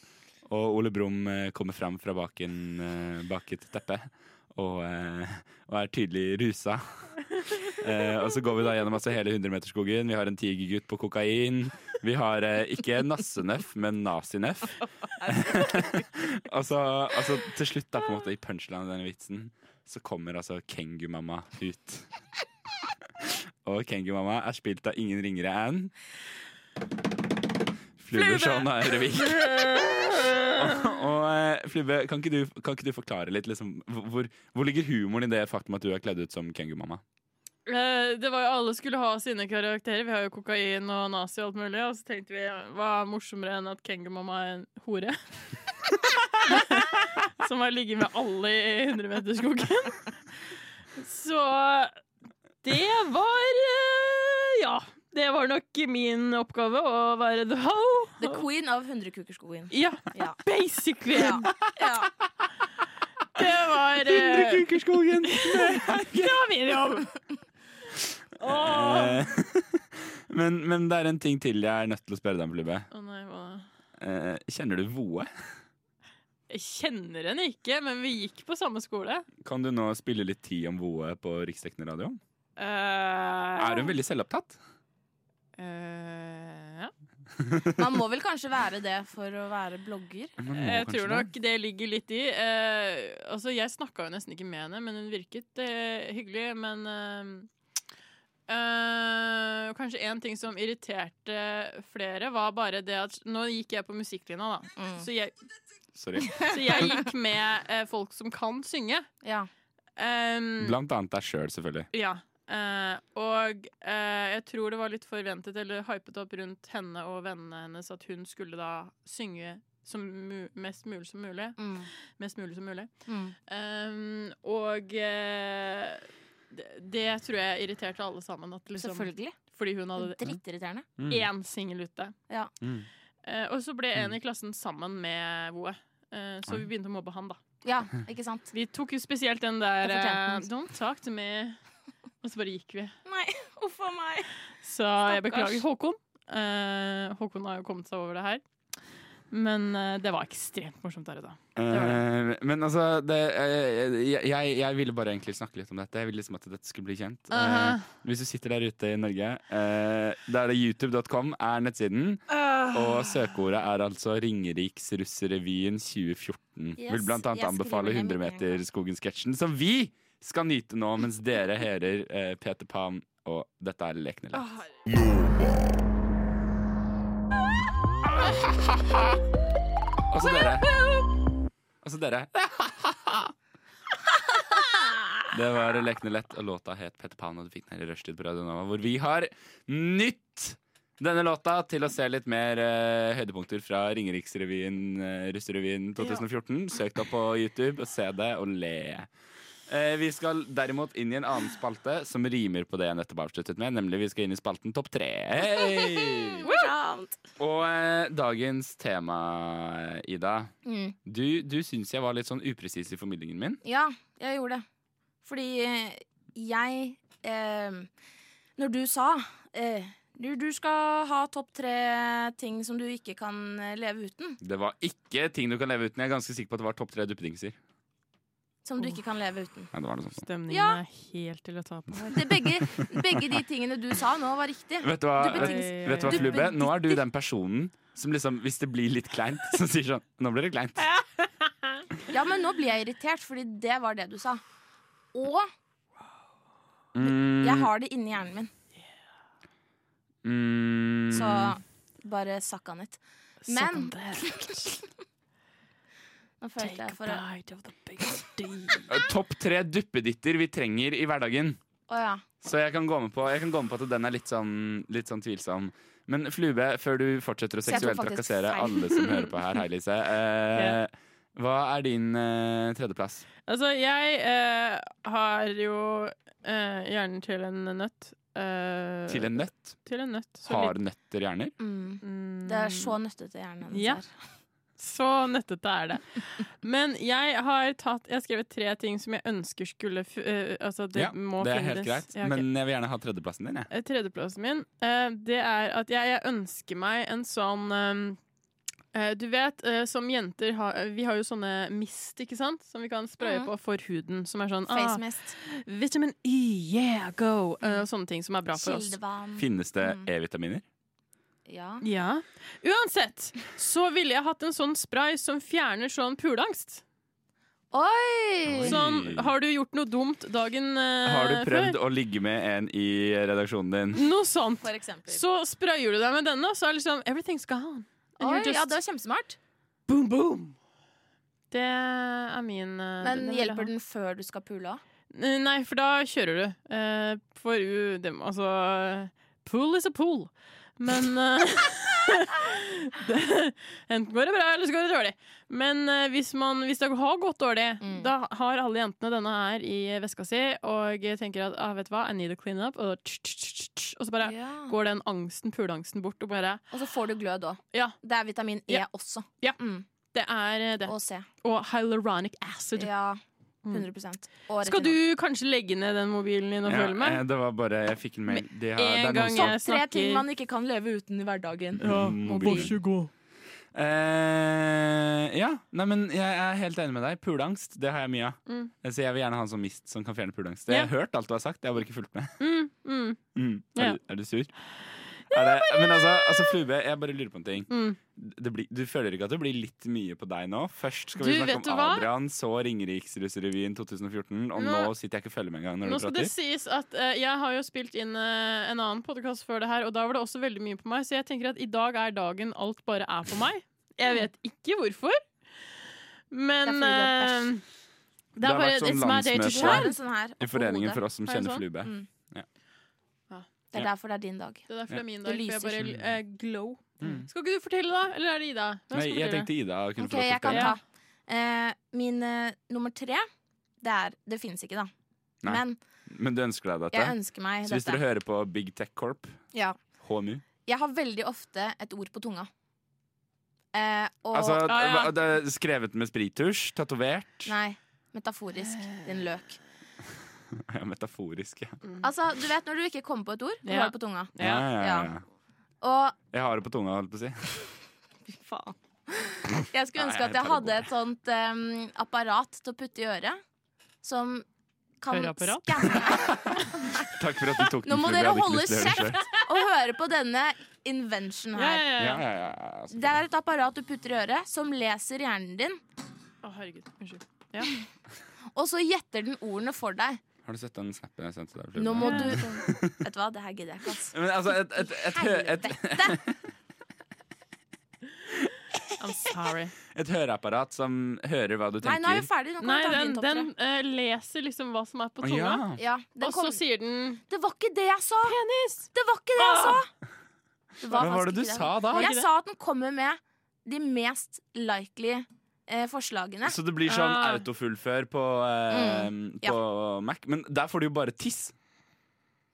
Og Ole Brumm eh, kommer fram fra baken, eh, bak et teppe og, eh, og er tydelig rusa. Eh, og så går vi da gjennom altså hele 100-meterskogen. Vi har en tigergutt på kokain. Vi har eh, ikke Nassenøff, men Nazinøff. og så altså, til slutt, da, på en måte, i punchline av denne vitsen, så kommer altså Kengu-mamma ut. og Kengu-mamma er spilt av ingen ringere enn Flubbe Shona Ørevik. og eh, kan ikke, du, kan ikke du forklare litt liksom, hvor, hvor ligger humoren i det faktum at du er kledd ut som Kengu-mamma? Eh, Det var jo Alle skulle ha sine karakterer. Vi har jo kokain og nazi og alt mulig. Og så tenkte vi hva er morsommere enn at Kengu-mamma er en hore? Som har ligget med alle i 100-meterskogen. Så det var eh, Ja. Det var nok min oppgave å være the ho. The queen av 100-kukerskogen. Ja, Ja. basically. Ja. ja. Det var uh, Kukerskogen! Det var min jobb. Åh. Eh, men, men det er en ting til jeg er nødt til å spørre deg om, Flubbe. Oh, nei, hva? Eh, kjenner du Voe? Jeg kjenner henne ikke, men vi gikk på samme skole. Kan du nå spille litt tid om Voe på riksdekkende radio? Uh, Er hun veldig selvopptatt? Eh, ja. Man må vel kanskje være det for å være blogger? Jeg tror nok det ligger litt i. Uh, altså, jeg snakka jo nesten ikke med henne, men hun virket uh, hyggelig. Men eh, eh, kanskje en ting som irriterte flere, var bare det at Nå gikk jeg på musikklinja, da. Mm. Så, jeg, Sorry. så jeg gikk med eh, folk som kan synge. Ja. Um, Blant annet deg sjøl, selvfølgelig. Ja. Eh, og uh, jeg tror det var litt forventet eller hypet opp rundt henne og vennene hennes at hun skulle da synge som mu mest mulig som mulig. Mm. Mest mulig som mulig. Mm. Um, og uh, det, det tror jeg irriterte alle sammen. At liksom, Selvfølgelig. fordi hun hadde Drittirriterende. Mm. én singel ute. Ja. Mm. Eh, og så ble en i klassen sammen med Voe. Eh, så vi begynte å mobbe han, da. ja, ikke sant? Vi tok jo spesielt den der. Don't talk to me. Og så bare gikk vi. Nei, uff a meg. Så jeg beklager Håkon. Uh, Håkon har jo kommet seg over det her. Men uh, det var ekstremt morsomt der og da. Det det. Uh, men altså det, jeg, jeg, jeg ville bare egentlig snakke litt om dette. Jeg ville liksom at dette skulle bli kjent. -huh. Eh, hvis du sitter der ute i Norge, uh, da er det youtube.com er nettsiden. Og søkeordet er altså Ringeriksrusserevyen 2014. Yes, Vil blant annet anbefale 100 meter Skogen-sketsjen, som vi skal nyte nå mens dere hører eh, Peter Pan, og dette er Lekne lett. Og så dere. Og så dere. Det var Lekne lett, og låta het Peter Pan, og du fikk den her i rushtid på Radio Nova, hvor vi har nytt denne låta til å se litt mer eh, høydepunkter fra Ringeriksrevyen, uh, Russerevyen 2014. Søk da på YouTube og se det og le. Eh, vi skal derimot inn i en annen spalte som rimer på det jeg nettopp avsluttet med, nemlig vi skal inn i spalten Topp tre. Hei! Og eh, dagens tema, Ida. Mm. Du, du syns jeg var litt sånn upresis i formidlingen min. Ja, jeg gjorde det. Fordi eh, jeg eh, Når du sa eh, du, du skal ha topp tre ting som du ikke kan eh, leve uten. Det var ikke ting du kan leve uten. Jeg er ganske sikker på at det var topp tre duppedingser. Som du ikke kan leve uten. Ja. Stemningen Ja. er helt til å ta på. Det, begge, begge de tingene du sa nå, var riktig. Vet du hva, du vet du hva Flubbe? Nå er du den personen som liksom, hvis det blir litt kleint, som sier sånn Nå blir det kleint. Ja, men nå blir jeg irritert, fordi det var det du sa. Og Mm, jeg har det inni hjernen min, mm, så bare sakka on it. Men Nå bite of the big Eh, Topp tre duppeditter vi trenger i hverdagen. Oh, ja. Så jeg kan gå med på, jeg kan gå med på at den er litt sånn, litt sånn tvilsom. Men Flube, før du fortsetter å seksuelt trakassere feil. alle som hører på her, hei Lise. Eh, Hva er din eh, tredjeplass? Altså, jeg eh, har jo eh, hjernen til en nøtt. Eh, Til en nøtt? Til en nøtt. Så Har litt- nøtter hjerner? Mm. Mm, Det er så nøttete hjernen hennes Ja. er. Så nøttete er det. Men jeg har tatt Jeg har skrevet tre ting som jeg ønsker skulle eh, Altså, det ja, må det er finnes. helt greit. Ja, ok. Men jeg vil gjerne ha tredjeplassen din. Jeg. Eh, Tredjeplassen min, eh, det er at jeg, jeg ønsker meg en sånn eh, eh, Du vet, eh, som jenter har Vi har jo sånne mist, ikke sant? Som vi kan spraye Mhm. på for huden. Som er sånn Face ah, mist. Vitamin E, yeah, go! Eh, og sånne ting som er bra for oss. Kildevann. Finnes det Mm. E-vitaminer? Ja. Ja. Uansett så ville jeg hatt en sånn spray som fjerner sånn puleangst. Oi! Sånn, har du gjort noe dumt dagen eh, Har du prøvd før? å ligge med en i redaksjonen din? Noe sånt. For. Så sprayer du deg med denne, så er liksom everything's gone. And Oi, just ja, det var kjempesmart. boom, boom. Det er min uh, Men den hjelper den før du skal pule òg? Eh, Nei, for da kjører du. Uh, for uh, dem, altså Pool is a pool. Men eh, det, Enten går det bra, eller så går det dårlig. Men eh, hvis, man, hvis det har gått dårlig, Mm. da har alle jentene denne her i veska si og tenker at ah, vet du hva, I need a clean up. Og, og så bare Ja. går den angsten, puleangsten bort, og bare Og så får du glød òg. Ja. Det er vitamin E Ja. også. Ja. Mm. Det er eh, det. Og C. Og hyaluronic acid. Ja. Mm. 100 Og Skal du kanskje legge ned den mobilen din og Ja, følge med? eh, det var bare Jeg fikk en mail. De har, en gang som- jeg Topp tre ting man ikke kan leve uten i hverdagen. Ja, Mm, mobil. Eh, ja, nei, men jeg er helt enig med deg. Puleangst, det har jeg mye av. Mm. Så jeg vil gjerne ha en sånn mist som kan fjerne puleangst. Jeg har har hørt alt du har sagt, jeg har bare ikke fulgt med. Mm, mm. Mm. Er, Ja. du, er du sur? Er det, men altså, altså, Flube, jeg bare lurer på en ting. Mm. Det blir, du føler ikke at det blir litt mye på deg nå? Først skal vi Du, snakke om om hva? Adrian, så Ringeriksrussrevyen 2014, og nå, Nå- sitter jeg ikke og følger med engang når Nå skal det sies at uh, jeg har jo spilt inn uh, en annen podkast før det her, og da var det også veldig mye på meg, så jeg tenker at i dag er dagen alt bare er på meg. Jeg vet ikke hvorfor, men Det er har eh, det Det har bare vært sånn landsmøte. Sånn I foreningen for oss som Er kjenner sånn? Flube. Mm. Det er Ja. derfor det er din dag. Det er derfor det er min dag, for jeg bare uh, glow. Mm. Skal ikke du fortelle, da? Eller er det Ida? Nei, jeg fortelle? tenkte Ida kunne Ok, jeg kan ta. Uh, min uh, nummer tre, det er Det finnes ikke, da. Nei. Men Men du ønsker deg dette? jeg ønsker meg Så hvis dette. dere hører på Big Tech Corp, Ja. HMU Jeg har veldig ofte et ord på tunga. Uh, og Altså, Ah, ja. det er skrevet med sprittusj? Tatovert? Nei, metaforisk. Din løk. Ja, metaforisk, ja. Altså, du vet når du ikke kommer på et ord, du Ja. har det på tunga. Ja, ja, ja, Ja. ja. Og Jeg har det på tunga, holdt på å si. fy faen. Jeg skulle Nei, ønske jeg at jeg hadde et sånt um, apparat til å putte i øret. Som kan Høreapparat? skanne Takk for at du tok den. Nå må dere holde kjeft og høre på denne invention her. ja, ja. Ja, ja, ja, ja. Det er et apparat du putter i øret, som leser hjernen din, Å, herregud. Unnskyld. og så gjetter den ordene for deg. Har du sett den snappen jeg sendte deg? Nå må du Vet du hva, det her gidder jeg ikke, ass. Men altså, et, et, et, Helvete! I'm sorry. et høreapparat som hører hva du tenker. Nei, nå er vi ferdig. Nå kan Nei, vi ta den, din den eh, leser liksom hva som er på tunga. ja. Ja, og Og så sier den Det var ikke det jeg sa! Penis! Det var ikke det jeg sa! Det Hva var det du sa da? Jeg sa at den kommer med de mest likely eh, forslagene. Så det blir sånn Ah. autofullfør på, eh, Mm, ja. Mac. Men der får du jo bare tiss.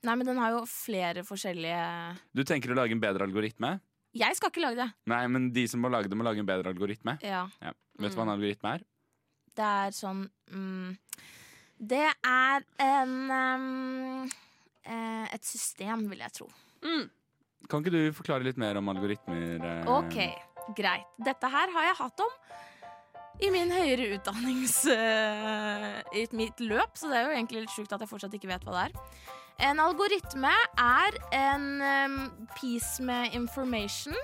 Nei, men den har jo flere forskjellige Du tenker å lage en bedre algoritme? Jeg skal ikke lage det. Nei, men de som må lage det, må lage en bedre algoritme. Ja, Ja. Vet du hva Mm. en algoritme er? det er sånn mm, Det er en um, eh, Et system, vil jeg tro. mm. Kan ikke du forklare litt mer om algoritmer? eh? OK, greit. Dette her har jeg hatt om i min høyere utdannings... uh, I mitt løp, så det er jo egentlig litt sjukt at jeg fortsatt ikke vet hva det er. En algoritme er en um, piece med information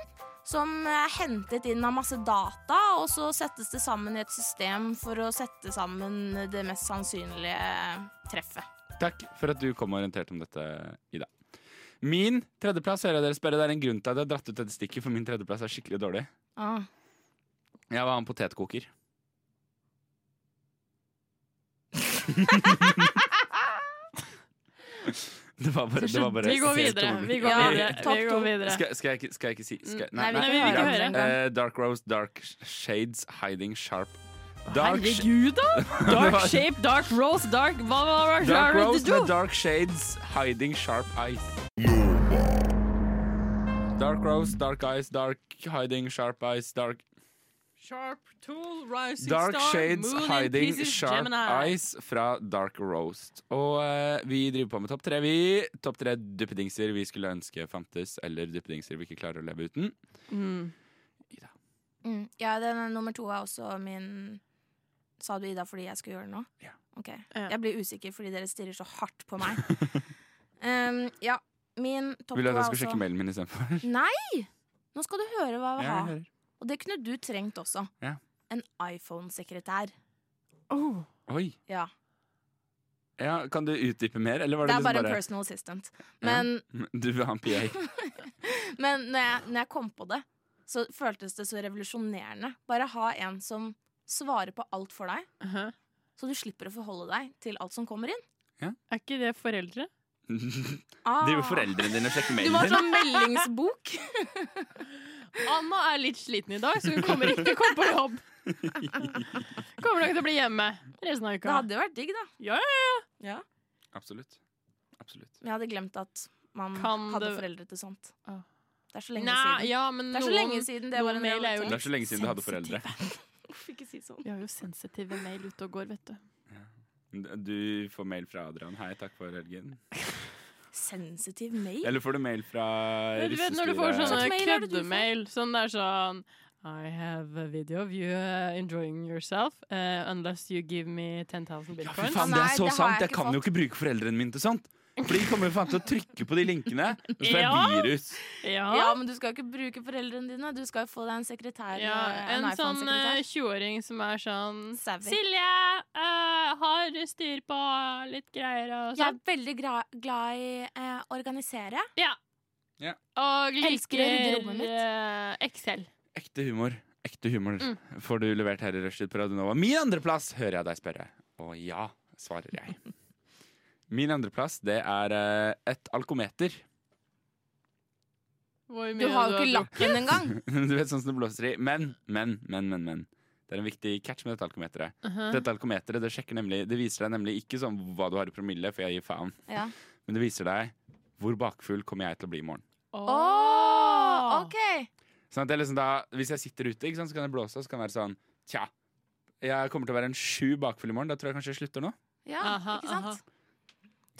som er hentet inn av masse data, og så settes det sammen i et system for å sette sammen det mest sannsynlige treffet. Takk for at du kom og orienterte om dette, Ida. Min tredjeplass hører jeg dere spørre. Det er en grunn til at jeg har dratt ut dette stikket, for min tredjeplass er skikkelig dårlig. Ah. Jeg var en potetkoker. Det var bare, det var bare Vi går videre. Vi går Ja, videre. topp Vi to. går videre. Skal, skal, jeg, ikke- skal jeg ikke si skal, Nei, vi Nei, vi vil ikke høre. Eh, dark Rose, Dark Shades, Hiding Sharp Dark, sh- Herregud, da! Dark shape, dark rose, dark Hva var det dark Rose med Dark Shades, Hiding Sharp Eyes. Dark Rose, Dark Eyes, Dark Hiding Sharp Eyes, Dark Sharp tool, rising Dark star, Shades, moon Hiding pieces, Sharp Gemini. Eyes fra Dark Roast. Og eh, vi driver på med topp tre, vi. Topp tre duppedingser vi skulle ønske fantes, eller duppedingser vi ikke klarer å leve uten. Mm. Mm. Ja, den nummer to er også min Sa du Ida fordi jeg skulle gjøre det nå? Ja. Ok. Ja. Jeg blir usikker fordi dere stirrer så hardt på meg. um, ja, min topp Vil du to at er jeg skal også sjekke mailen min istedenfor? Nei! Nå skal du høre hva vi vil Ja. Og det kunne du trengt også. Ja. En iPhone-sekretær. Oh. Oi. Ja. Ja, kan du utdype mer, eller var Det det, er bare liksom en bare personal assistant. Ja. Du vil ha en PA? men når, jeg, når jeg kom på det, så føltes det så revolusjonerende. Bare ha en som svarer på alt for deg, Uh-huh. så du slipper å forholde deg til alt som kommer inn. Er ikke det foreldre? Ah. Driver foreldrene dine og sjekker Du må ha din? sånn meldingsbok. Anna er litt sliten i dag, så hun kommer ikke til å komme på jobb. Kommer nok til å bli hjemme resten av Det hadde jo vært digg, da. Ja, ja, Ja. Absolutt. Absolutt. Jeg hadde glemt at man Kan hadde det- foreldre til sånt. Ah. Det er så lenge Nei, siden. ja, men Det er så lenge siden det var en mail er Det er så lenge siden du hadde foreldre. Uff, ikke si sånn. Vi har jo sensitive mail ute og går, vet du. Du får mail fra Adrian. Hei, takk for helgen. Sensitiv mail? Eller får du mail fra russestyret? når du får sånne køddemail. Sånn det er sånn I have a video of you uh, enjoying yourself uh, unless you give me 10,000 Ja, for faen, det er så sant! jeg Jeg kan kan jo ikke bruke foreldrene mine til sånt. For de kommer jo faen til å trykke på de linkene, så det er Ja. virus. Ja. Ja, men du skal jo ikke bruke foreldrene dine. Du skal jo få deg en sekretær. Ja, en, en sånn eh, 20-åring som er sånn Savvy. Silje, Uh, har styr på litt greier og Jeg sånn. er veldig gra glad i eh, organisere. Ja. Ja. Og Elsker å liker uh, eh, Excel. Ekte humor. Ekte humor Mm. får du levert her i Rushtid på Radio Nova. Min andreplass hører jeg deg spørre. Og ja, svarer jeg. Min andreplass, det er eh, et alkometer. Hvor Du har jo ikke lakken engang. du vet sånn som det blåser i. Men, men, men, men. men. Det er en viktig catch med dette alkometeret. Uh-huh. Dette alkometeret det, sjekker nemlig, det viser deg nemlig ikke sånn hva du har i promille, for jeg gir faen. Ja. Men det viser deg hvor bakfull kommer jeg til å bli i morgen. Åh, OK! Sånn at det er liksom da, Hvis jeg sitter ute, ikke sant, så kan det blåse, og så kan det være sånn Tja, jeg kommer til å være en sju bakfull i morgen. Da tror jeg kanskje jeg slutter nå. Ja, Aha, ikke sant?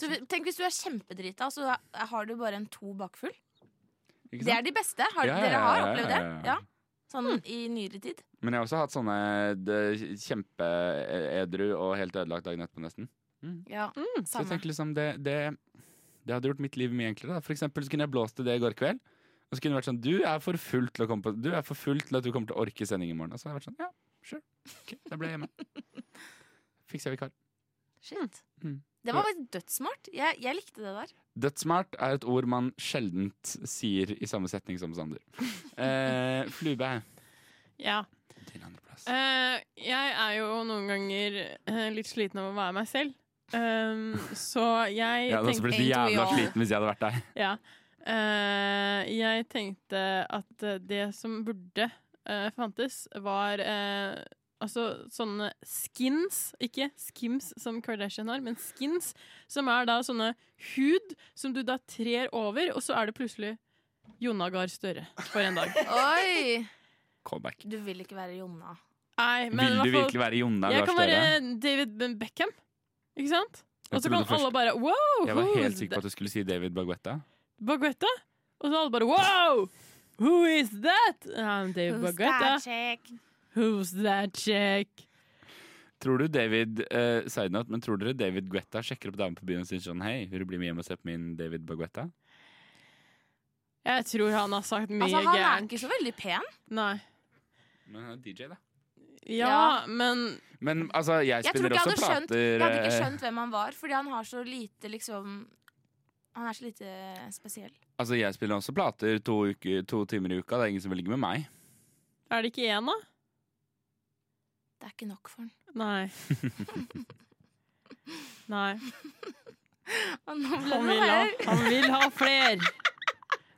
Du, tenk hvis du er kjempedrita, så er- har du bare en to bakfull. Det er de beste. Har, Ja, ja, dere har opplevd ja, det? ja. Ja. Sånn i nyere tid. Men jeg har også hatt sånne kjempeedru og helt ødelagt dagen etterpå, nesten. Ja, Så jeg tenker liksom det, det, det hadde gjort mitt liv mye enklere. Da. For eksempel så kunne jeg blåst til det i går kveld. Og så kunne det vært sånn Du er for full til å komme på Du er for full til at du kommer til å orke sending i morgen. Og så hadde jeg vært sånn Ja, sure. Ok, da ble jeg hjemme. Fikser jeg vikar. Shit. Mm. Det var faktisk dødssmart. Jeg, jeg likte det der. Dødssmart er et ord man sjeldent sier i samme setning som Sander. Eh, Flube, Ja. din andreplass. Eh, jeg er jo noen ganger eh, litt sliten av å være meg selv. Um, så jeg Jeg hadde også tenkte blitt jævla sliten hvis jeg hadde vært deg. Ja. Eh, jeg tenkte at det som burde eh, fantes, var eh, altså sånne skins. Ikke skims som Kardashian har, men skins. Som er da sånne hud som du da trer over, og så er det plutselig Jonna Gahr Støre for en dag. Oi! Callback. Du vil ikke være Jonna. Nei, men Vil du virkelig være Jonna Jeg kan Støre? være David Beckham. Ikke sant? Jeg Og så trodde kan alle bare wow! Jeg var helt sikker på at du skulle si David Baguetta. Baguetta? Og så alle bare wow! Who is that? I'm David Who's Baguetta. that chick? Who's that chick? Tror du David uh, side note, men tror dere David Guetta sjekker opp damer på byen og sier sånn Hei, vil du bli med hjem og se på min David Baguetta? Jeg tror han har sagt mye Altså, han er ikke så veldig pen. Nei. Men han er DJ, da. Ja, Ja. men Men altså, jeg spiller jeg også hadde skjønt, jeg hadde ikke eh, skjønt hvem han var, fordi han har så lite liksom Han er så lite spesiell. Altså, jeg spiller også plater to, uke, to timer i uka. Det er ingen som vil ligge med meg. er det ikke én, da? Det er ikke nok for han. Nei. Nei. Og nå ble Han vil ha, han vil ha fler.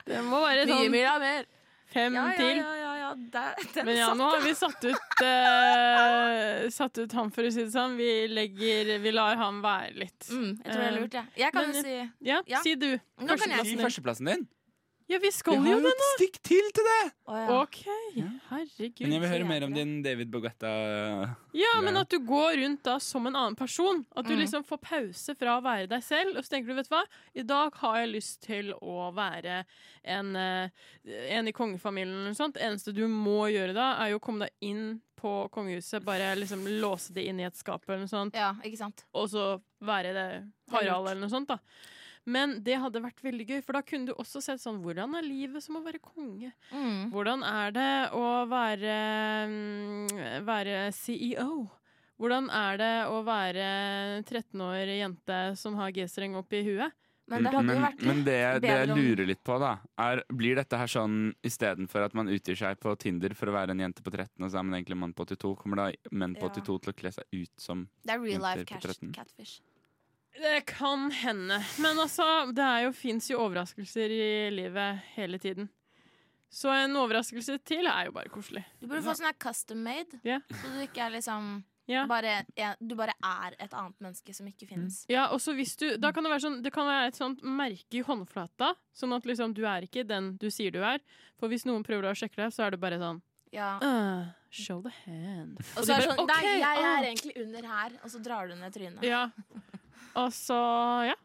Det må være Mye, sånn mye mer. fem Ja, ja, til. ja, ja, ja. Der, den Men ja, nå har vi satt ut uh, Satt ut han, for å si det sånn. Vi legger Vi lar han være litt. mm, Jeg tror det er lurt, jeg. Jeg kan Men- jo si Ja, Ja. si du. Nå kan jeg Førsteplassen Si førsteplassen din. Ja, vi Vi skal jo det et nå. stikk til til det! Å, ja. OK. Herregud. Men jeg vil høre mer om din David Bogetta. Ja, men at du går rundt da som en annen person. At du Mm. liksom får pause fra å være deg selv, og så tenker du, vet du hva, i dag har jeg lyst til å være en, eh, en i kongefamilien eller noe sånt. Det eneste du må gjøre da, er jo å komme deg inn på kongehuset, bare liksom låse det inn i et skap eller noe sånt, Ja, ikke sant. og så være det Harald eller noe sånt, da. Men det hadde vært veldig gøy, for da kunne du også sett sånn Hvordan er livet som å være konge? Mm. Hvordan er det å være, mm, være CEO? Hvordan er det å være 13 år jente som har G-streng opp i huet? Men det hadde men, men det, det jeg lurer litt på, da, er blir dette her sånn istedenfor at man utgir seg på Tinder for å være en jente på 13, og så er man egentlig mann på 82, kommer da menn på Ja. 82 til å kle seg ut som Det er real life Jenter på 13. catfish. Det kan hende. Men altså, det er jo, fins jo overraskelser i livet hele tiden. Så en overraskelse til er jo bare koselig. Du burde få sånn her custom made, yeah. så du ikke er liksom Ja. bare, ja, Du bare er et annet menneske som ikke finnes. Ja, og så hvis du, da kan det være sånn Det kan være et sånt merke i håndflata, sånn at liksom du er ikke den du sier du er. For hvis noen prøver å sjekke deg, så er det bare sånn Ja. uh, Show the hand. Og så er det bare, okay, Nei, jeg, jeg ah». er egentlig under her, og så drar du ned trynet. Ja. Og så, ja.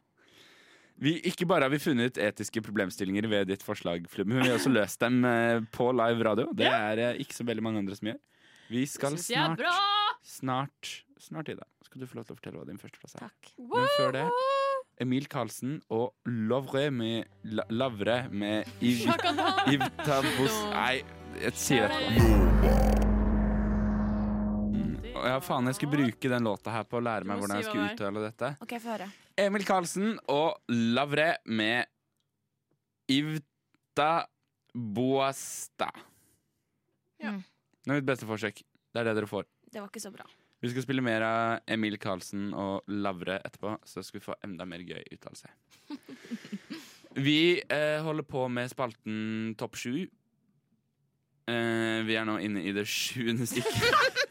vi, Ikke bare har vi funnet etiske problemstillinger ved ditt forslag, Flubben, men vi har også løst dem eh, på live radio. Det er eh, ikke så veldig mange andre som gjør. Vi skal snart, snart, snart, Ida, skal du få lov til å fortelle hva din førsteplass er. Takk. Men før det Emil Karlsen og Lovre med La, Lavre med Iv, Shakadan. Ivtabos Nei, jeg sier det Ja, faen, jeg skulle bruke den låta her på å lære meg hvordan jeg skulle uttale dette. OK, få høre. Emil Karlsen og Lavre med Ivta Boasta. Ja. Mm. Det er mitt beste forsøk. Det er det dere får. Det var ikke så bra. Vi skal spille mer av Emil Karlsen og Lavre etterpå, så skal vi få enda mer gøy uttalelse. Vi eh, holder på med spalten Topp sju. Eh, vi er nå inne i det sjuende stykket.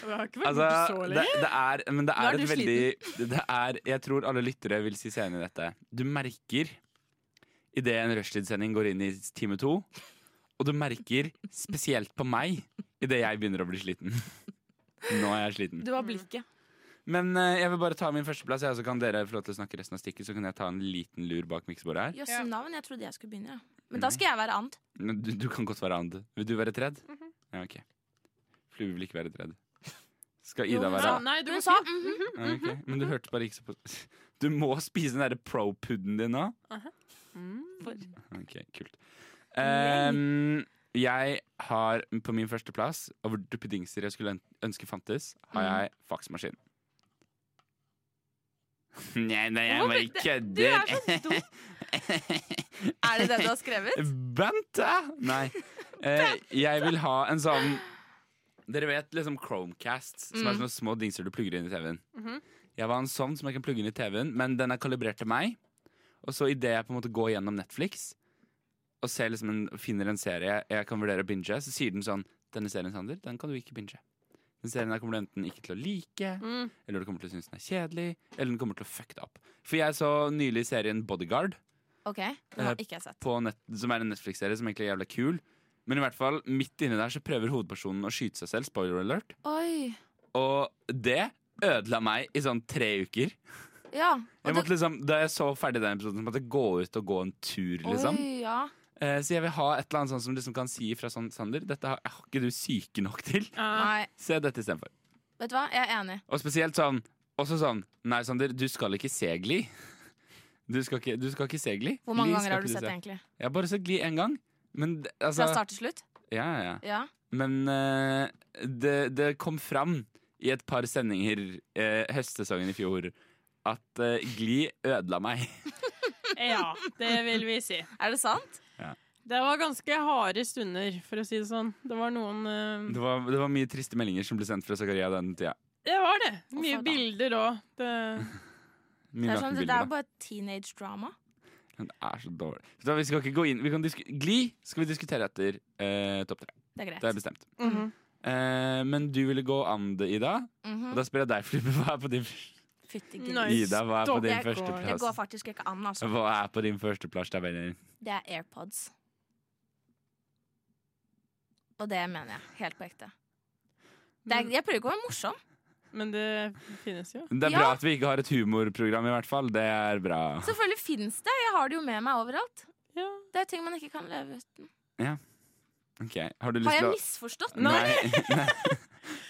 Det har ikke vært Altså, så det, lenge. det er, men det er er et veldig det er, Jeg tror alle lyttere vil si seg enig i dette. Du merker idet en rushtidssending går inn i time to, og du merker spesielt på meg idet jeg begynner å bli sliten. Nå er jeg sliten. Du har blikket. Men uh, jeg vil bare ta min førsteplass, jeg, så kan dere få lov til å snakke resten av stikket. Så kan jeg ta en liten lur bak miksebordet her. Jøss, Ja. navn, jeg trodde jeg skulle begynne. Ja. Men da skal jeg være and. Men Du, du kan godt være and. Vil du være tredd? Mhm. Ja, ok. Flue vil ikke være tredd. Skal Ida være sa- Ja, nei, du Hun må sa si mhm. Ja, ok. Men du hørte bare ikke så på Du må spise den derre pro-pudden din nå. Ok, kult. Um, jeg har på min førsteplass over duppedingser jeg skulle ønske fantes, har Mm. jeg faksmaskin. Nei, nei, jeg bare det- kødder. du er så dum. Er det det du har skrevet? Bente! Nei. Eh, jeg vil ha en sånn Dere vet liksom Chromecasts, som er Mm. sånne små dingser du plugger inn i TV-en. Mhm. Jeg var en sånn som jeg kan plugge inn i TV-en, men den er kalibrert til meg. Og så idet jeg på en måte går gjennom Netflix og ser liksom en, finner en serie jeg kan vurdere å binge, så sier den sånn Denne serien, Sander, den kan du ikke binge. Den serien her kommer du enten ikke til å like, Mm. eller du kommer til å synes den er kjedelig, eller den kommer til å fucke deg opp. For jeg så nylig serien Bodyguard OK, den har ikke jeg sett. på nett, som er en Netflix-serie som egentlig er jævla kul. Men i hvert fall, midt inni der så prøver hovedpersonen å skyte seg selv. Spoiler alert. Oi. Og det ødela meg i sånn tre uker. Ja. og Jeg det- måtte liksom, da jeg så ferdig den episoden, så måtte jeg gå ut og gå en tur, liksom. Oi, ja. Eh, så jeg vil ha et eller annet sånt som liksom kan si fra sånn Sander, dette har, har ikke du syke nok til. Nei, Se dette istedenfor. vet du hva? Jeg er enig. Og spesielt sånn Også sånn Nei, Sander, du skal ikke se Gli. Du skal ikke, du skal ikke se Gli. Hvor mange Gli ganger har du sett det, egentlig? Jeg har bare sett Gli én gang. Men altså Fra start til slutt? Ja, ja, ja. Ja. Men uh, det, det kom fram i et par sendinger uh, høstsesongen i fjor at uh, Gli ødela meg. ja, det vil vi si. Er det sant? Det var ganske harde stunder, for å si det sånn. Det var noen uh... Det var, det var mye triste meldinger som ble sendt fra Zakaria den tida. Det var det. Mye faen bilder òg. Det Det er, sånn, det er bare teenage drama. Men er så dårlig. Så vi skal ikke gå inn vi kan Gli skal vi diskutere etter eh, topp tre. Det er greit. Det er bestemt. Mhm. Eh, men du ville gå an det, Ida. Mhm. Og da spør jeg deg, Flippe, hva er på din Fytti Nice. Ida, hva er på din Jeg Det går faktisk ikke an, altså. Hva er på din førsteplass. Det er AirPods. Og det mener jeg. Helt på ekte. Det er, jeg prøver ikke å være morsom. Men det finnes jo. Det er Ja. bra at vi ikke har et humorprogram, i hvert fall. Det er bra. Selvfølgelig fins det. Jeg har det jo med meg overalt. Ja. Det er ting man ikke kan leve uten. Ok, Har du Har jeg å misforstått? Nei. Nei.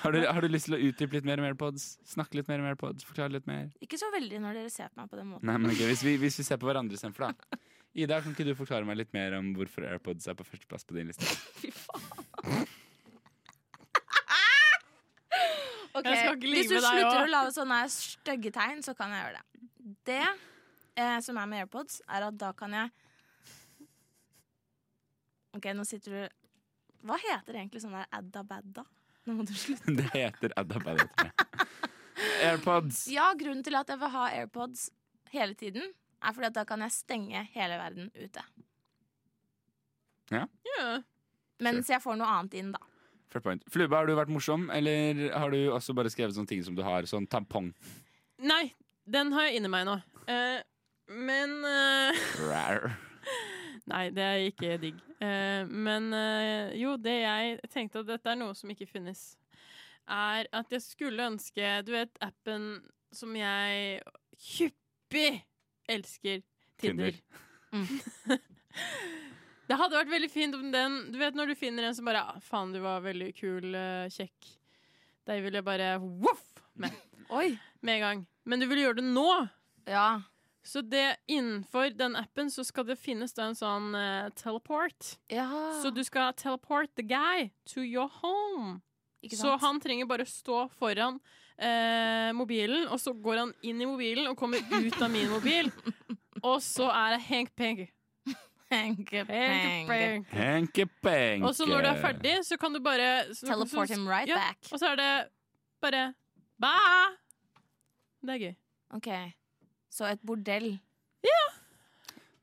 Har, du, har du lyst til å utdype litt mer AirPods? Snakke litt mer om AirPods? Forklare litt mer? Ikke så veldig når dere ser på meg på den måten. Nei, men ok, hvis, vi, hvis vi ser på hverandre istedenfor, da. Ida, kan ikke du forklare meg litt mer om hvorfor AirPods er på førsteplass på din liste? Fy faen. okay. Jeg skal ikke Hvis du slutter å lage sånne stygge tegn, så kan jeg gjøre det. Det eh, som er med AirPods, er at da kan jeg OK, nå sitter du Hva heter egentlig sånn der adda-badda? Nå må du slutte. Det heter Adabad. AirPods. Ja, grunnen til at jeg vil ha AirPods hele tiden, er fordi at da kan jeg stenge hele verden ute. Ja. Mens jeg får noe annet inn, da. Fair point. Flube, har du vært morsom, eller har du også bare skrevet sånne ting som du har? Sånn tampong. Nei, den har jeg inni meg nå. Eh, men uh, Nei, det er ikke digg. Uh, men uh, jo, det jeg tenkte at dette er noe som ikke finnes, er at jeg skulle ønske Du vet appen som jeg hyppig elsker? Tinder. Tinder. det hadde vært veldig fint om den Du vet når du finner en som bare ah, Faen, du var veldig kul, kjekk. Deg vil jeg bare voff med Oi! med en gang. men du vil gjøre det nå. Ja. Så det innenfor den appen så skal det finnes da en sånn uh, teleport. ja. Så du skal teleport the guy to your home. Ikke Så han trenger bare stå foran eh, mobilen, og så går han inn i mobilen og kommer ut av min mobil. og så er det Hank Peng. Hanke, Hank peng. Peng. Henke-penke. Og så når du er ferdig, så kan du bare så, Teleport så- him right ja, back. Og så er det bare Ba! Det er gøy. OK. Så et bordell. Ja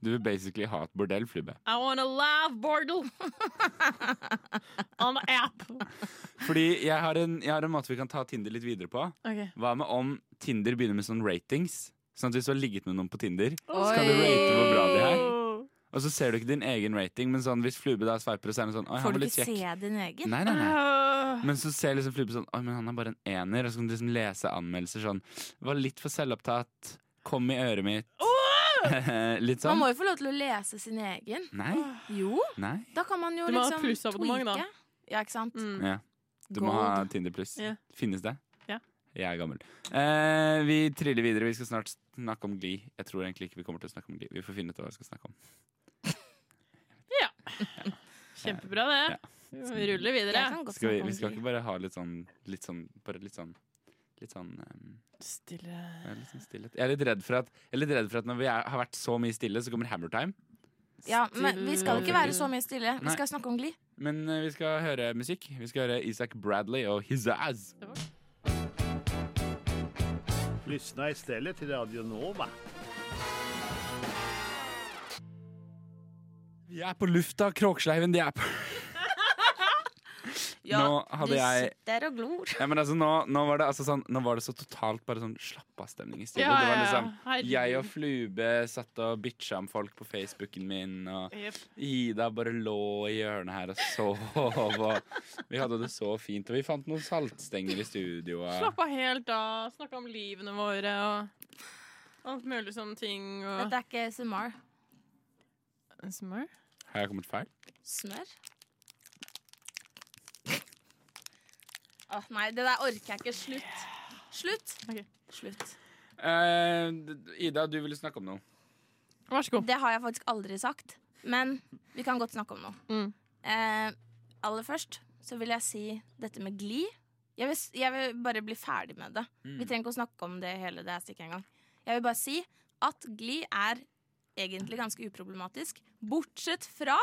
Du vil basically ha et bordell, Flubbe. I want a live bordel on the app. Fordi jeg har, en, jeg har en måte vi kan ta Tinder litt videre på. Okay. Hva med om Tinder begynner med sånn ratings? Sånn at hvis du har ligget med noen på Tinder, Oi. kan du rate hvor bra de er. Og så ser du ikke din egen rating, men sånn, hvis Flube da sveiper, så er sånn Får du ikke kjekk. se din egen? Nei, nei, nei. Øh. Men så ser liksom Flube sånn Oi, men han er bare en ener. Og så kan du liksom lese anmeldelser sånn Var litt for selvopptatt. Kom i øret mitt. litt Man sånn. må jo få lov til å lese sin egen. Nei. Jo, Nei. da kan man jo Du må ha liksom plussabonnement, da. Ja, ikke sant? Mm. Ja. Du må ha Gold. Tinder pluss. Yeah. Finnes det? Ja. Jeg er gammel. Eh, vi triller videre. Vi skal snart snakke om Gli. Jeg tror egentlig ikke vi kommer til å snakke om Gli. Vi får finne ut hva vi skal snakke om. Ja. Kjempebra, det. Ja. Vi ruller videre. Vi, vi skal ikke bare ha litt sånn Litt sånn Bare litt sånn Litt sånn um, Stille ja, litt sånn stillhet. Jeg er litt redd for at, jeg er litt redd for at når vi er, har vært så mye stille, så kommer Hammer Time. Ja, men vi skal jo ikke være så mye stille. Vi Nei. skal snakke om Gli. Men uh, vi skal høre musikk. Vi skal høre Isaac Bradley og His Ass. Lyssna stedet til Radio Nova. Vi er på lufta, Kråksleiven. De er på Nå hadde du jeg sitter og glor. ja, men altså, nå, nå, var det, altså, sånn, nå var det så totalt bare sånn slapp av-stemning i studio. Ja, det var ja, ja. liksom Jeg og Flube satt og bitcha om folk på Facebooken min, og yep. Ida bare lå i hjørnet her og sov. Og vi hadde det så fint, og vi fant noen saltstenger i studio. Og Slappa helt av, snakka om livene våre og alt mulig sånne ting. Og Dette er ikke SMR. SMR? har jeg kommet feil? Smør? Åh, nei, det der orker jeg ikke. Slutt. Slutt. Okay. Slutt. Uh, Ida, du ville snakke om noe. Vær så god. Det har jeg faktisk aldri sagt, men vi kan godt snakke om noe. Mm. Uh, aller først så vil jeg si dette med glid. Jeg vil, jeg vil bare bli ferdig med det. Mm. Vi trenger ikke å snakke om det hele det stikket engang. Jeg vil bare si at glid er egentlig ganske uproblematisk, bortsett fra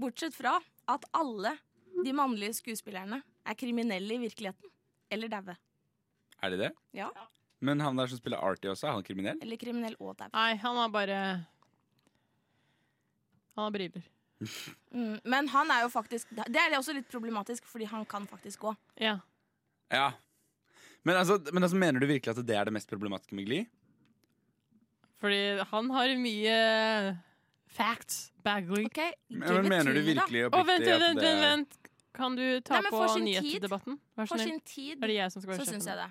Bortsett fra at alle de mannlige skuespillerne er kriminelle i virkeligheten. Eller daue. Er de det? Ja. Men han der som spiller Artie også, er han kriminell? Eller kriminell og daue. Nei, han har bare Han har briller. Mm, men han er jo faktisk Det er også litt problematisk, fordi han kan faktisk gå. Ja. Ja. Men altså, men altså, mener du virkelig at det er det mest problematiske med Gli? Fordi han har mye facts. Bagley. Okay, Men, mener du virkelig oppriktig oh, vent, vent, vent, vent. Kan du ta Nei, på nyhetsdebatten? Vær så For sin tid Er det jeg som skal så være syns jeg det.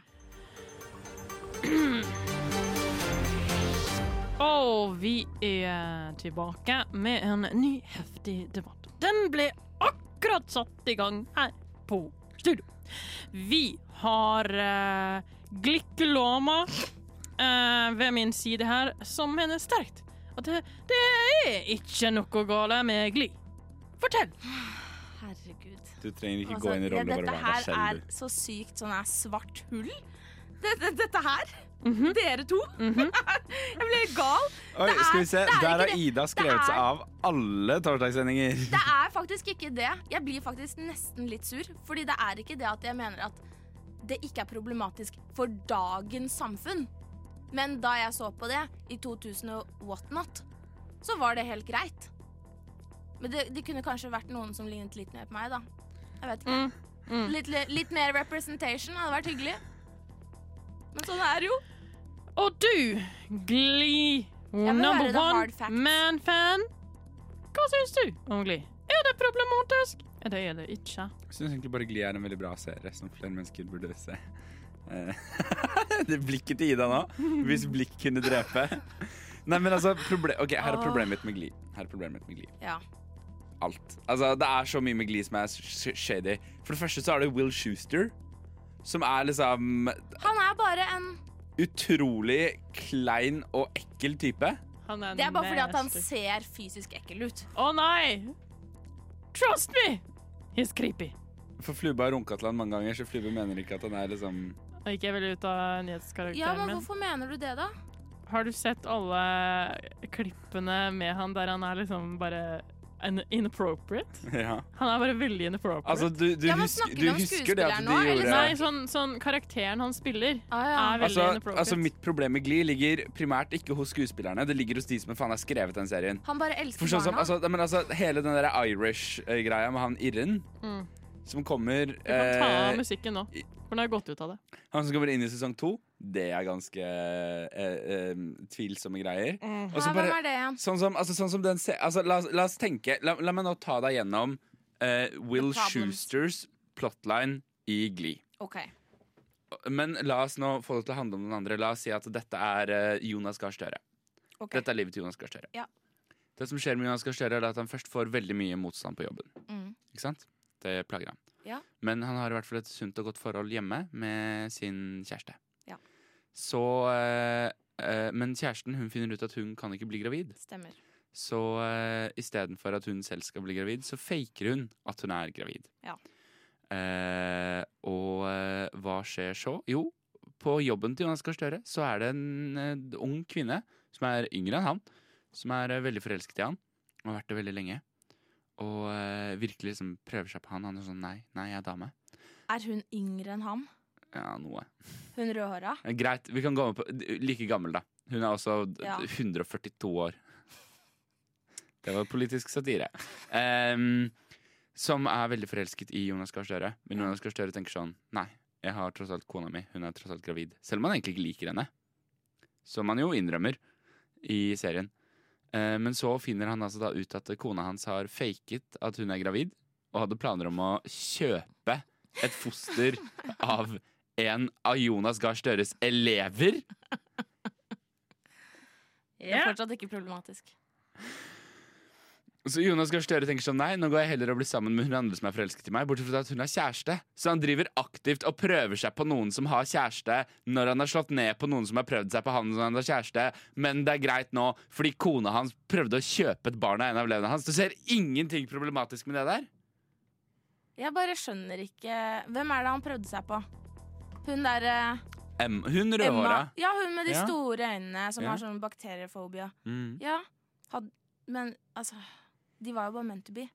Og vi er tilbake med en ny heftig debatt. Den ble akkurat satt i gang her på studio. Vi har uh, Glikkeloma uh, ved min side her, som mener sterkt at det, det er ikke noe gale med Gli. Fortell! Du trenger ikke Altså, gå inn i ja, rollen og dette bare være her deg selv. er så sykt sånn her svart hull. Dette, dette her. Mhm. Dere to. Mhm. jeg ble helt gal. Oi, det er- skal vi se. det er Der har. Ida skrevet seg av alle torsdagssendinger. Det er faktisk ikke det. Jeg blir faktisk nesten litt sur. Fordi det er ikke det at jeg mener at det ikke er problematisk for dagens samfunn. Men da jeg så på det i 2000 og whatnot, så var det helt greit. Men det, det kunne kanskje vært noen som lignet litt mer på meg, da. Jeg vet ikke. Mm. Mm. Litt, litt mer representation hadde vært hyggelig. Men sånn er det jo. Og du, Glee, number one man-fan. Hva syns du om Glee? Er det problematisk? Ja, det er det ikke. Jeg syns egentlig bare Glee er en veldig bra serie som flere mennesker burde se. Eh, det blikket til Ida nå. Hvis blikk kunne drepe. Nei, men altså, proble Ok, Her er problemet mitt med Glee. Her er problemet mitt med Glee. Ja. Alt. Altså, Det er så mye med Glee som er sh- shady. For det første så er det Will Schuster. Som er liksom Han er bare en utrolig klein og ekkel type. Han er Det er bare fordi at han ser fysisk ekkel ut. Å nei! Trust me! He's creepy. For Flube har runka til han mange ganger, så Flube mener ikke at han er liksom ikke veldig ut av nyhetskarakteren Ja, men min. hvorfor mener du det, da? Har du sett alle klippene med han der han er liksom bare inappropriate? Ja. Han er bare veldig inappropriate. Altså, du, du, Ja, husker, du husker det at de nå, gjorde Nei, sånn, sånn karakteren han spiller, Ah, ja. er veldig Altså, inappropriate. altså Mitt problem med Glee ligger primært ikke hos skuespillerne. Det ligger hos de som faen har skrevet den serien. Han bare elsker For sånn som, barna. altså, men altså, Hele den der Irish-greia med han Irren Mm. som kommer Du kan ta av eh, musikken nå, nå har jeg gått ut av det. Han som kommer inn i sesong to, det er ganske eh, eh, tvilsomme greier. Mm. Ja, bare- hvem er det igjen? Sånn som, altså, sånn som den se altså, la, oss- la oss tenke la, la meg nå ta deg gjennom eh, Will The. Schusters plotline i Glee. OK. Men la oss nå få det til å handle om den andre. La oss si at dette er eh, Jonas Gahr Støre. ok. Dette er livet til Jonas Gahr Støre. Ja. Det som skjer med Jonas Gahr Støre, er at han først får veldig mye motstand på jobben. Mm. Ikke sant? Det plager ham. Ja. Men han har i hvert fall et sunt og godt forhold hjemme med sin kjæreste. Ja. Så eh, eh, Men kjæresten hun finner ut at hun kan ikke bli gravid. Stemmer. Så uh, istedenfor at hun selv skal bli gravid, så faker hun at hun er gravid. Ja. Eh, og eh, hva skjer så? Jo, på jobben til Jonas Gahr Støre så er det en eh, ung kvinne som er yngre enn han, som er eh, veldig forelsket i han, og har vært det veldig lenge. Og eh, virkelig liksom prøver seg på han. Han er sånn nei, nei, jeg er dame. Er hun yngre enn ham? Ja, noe. Hun rødhåra? Eh, Greit, vi kan gå med på Like gammel, da. Hun er også d- Ja. 142 år. Det var politisk satire. Em, som er veldig forelsket i Jonas Gahr Støre. Men Jonas Gahr Støre tenker sånn Nei, jeg har tross alt kona mi. Hun er tross alt gravid. Selv om han egentlig ikke liker henne. Som han jo innrømmer i serien. Eh, men så finner han altså da ut at kona hans har faket at hun er gravid, og hadde planer om å kjøpe et foster av en av Jonas Gahr Støres elever. Det er fortsatt ikke problematisk. Så Jonas Gahr Støre tenker sånn Nei, nå går jeg heller og blir sammen med hun andre som er forelsket i meg. Bortsett fra at hun har kjæreste. Så han driver aktivt og prøver seg på noen som har kjæreste, når han har slått ned på noen som har prøvd seg på han som han har kjæreste. Men det er greit nå, fordi kona hans prøvde å kjøpe et barn av en av elevene hans. Du ser ingenting problematisk med det der? Jeg bare skjønner ikke Hvem er det han prøvde seg på? Hun der eh, Em, hun rødhåra. Ja, hun med de Ja. store øynene som Ja. har sånn bakteriefobia. Mm. Ja. Had, men altså De var jo bare meant to be.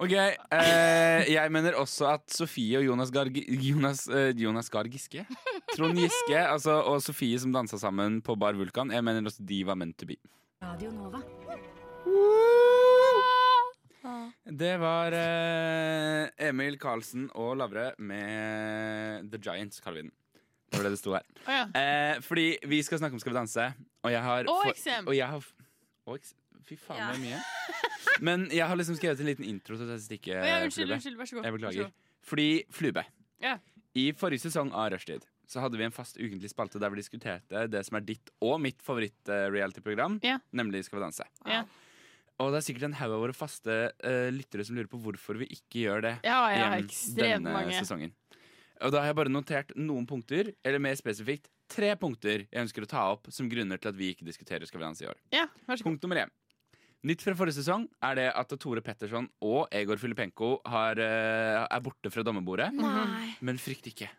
Ok, eh, jeg mener også at Sofie og Jonas Gahr Jonas, eh, Jonas Gahr Giske Trond Giske altså, og Sofie som dansa sammen på Bar Vulkan, jeg mener også de var meant to be. Radio Nova. Det var eh, Emil Karlsen og Lavre med The Giants, kaller vi den. Det var det det sto her. Å ja. Eh, fordi vi skal snakke om Skal vi danse, og jeg har Og for- eksem. Og jeg har og eks- Fy faen, Ja. det er mye. Men jeg har liksom skrevet en liten intro til statistikken. stikket. Ja, unnskyld, unnskyld, vær så god. Jeg beklager. Fordi Flube Ja. I forrige sesong av Rushtid så hadde vi en fast ukentlig spalte der vi diskuterte det som er ditt og mitt favoritt-reality-program, Ja. nemlig Skal vi danse. Ja. Og det er sikkert en haug av våre faste uh, lyttere som lurer på hvorfor vi ikke gjør det Ja, ekstremt denne mange. sesongen. Og da har jeg bare notert noen punkter, eller mer spesifikt tre punkter jeg ønsker å ta opp som grunner til at vi ikke diskuterer Skal vi danse i år. Ja, vær så god. Punkt nummer én. Nytt fra forrige sesong er det at Tore Petterson og Egor Filipenko har, eh, er borte fra dommerbordet. Nei. Men frykt ikke.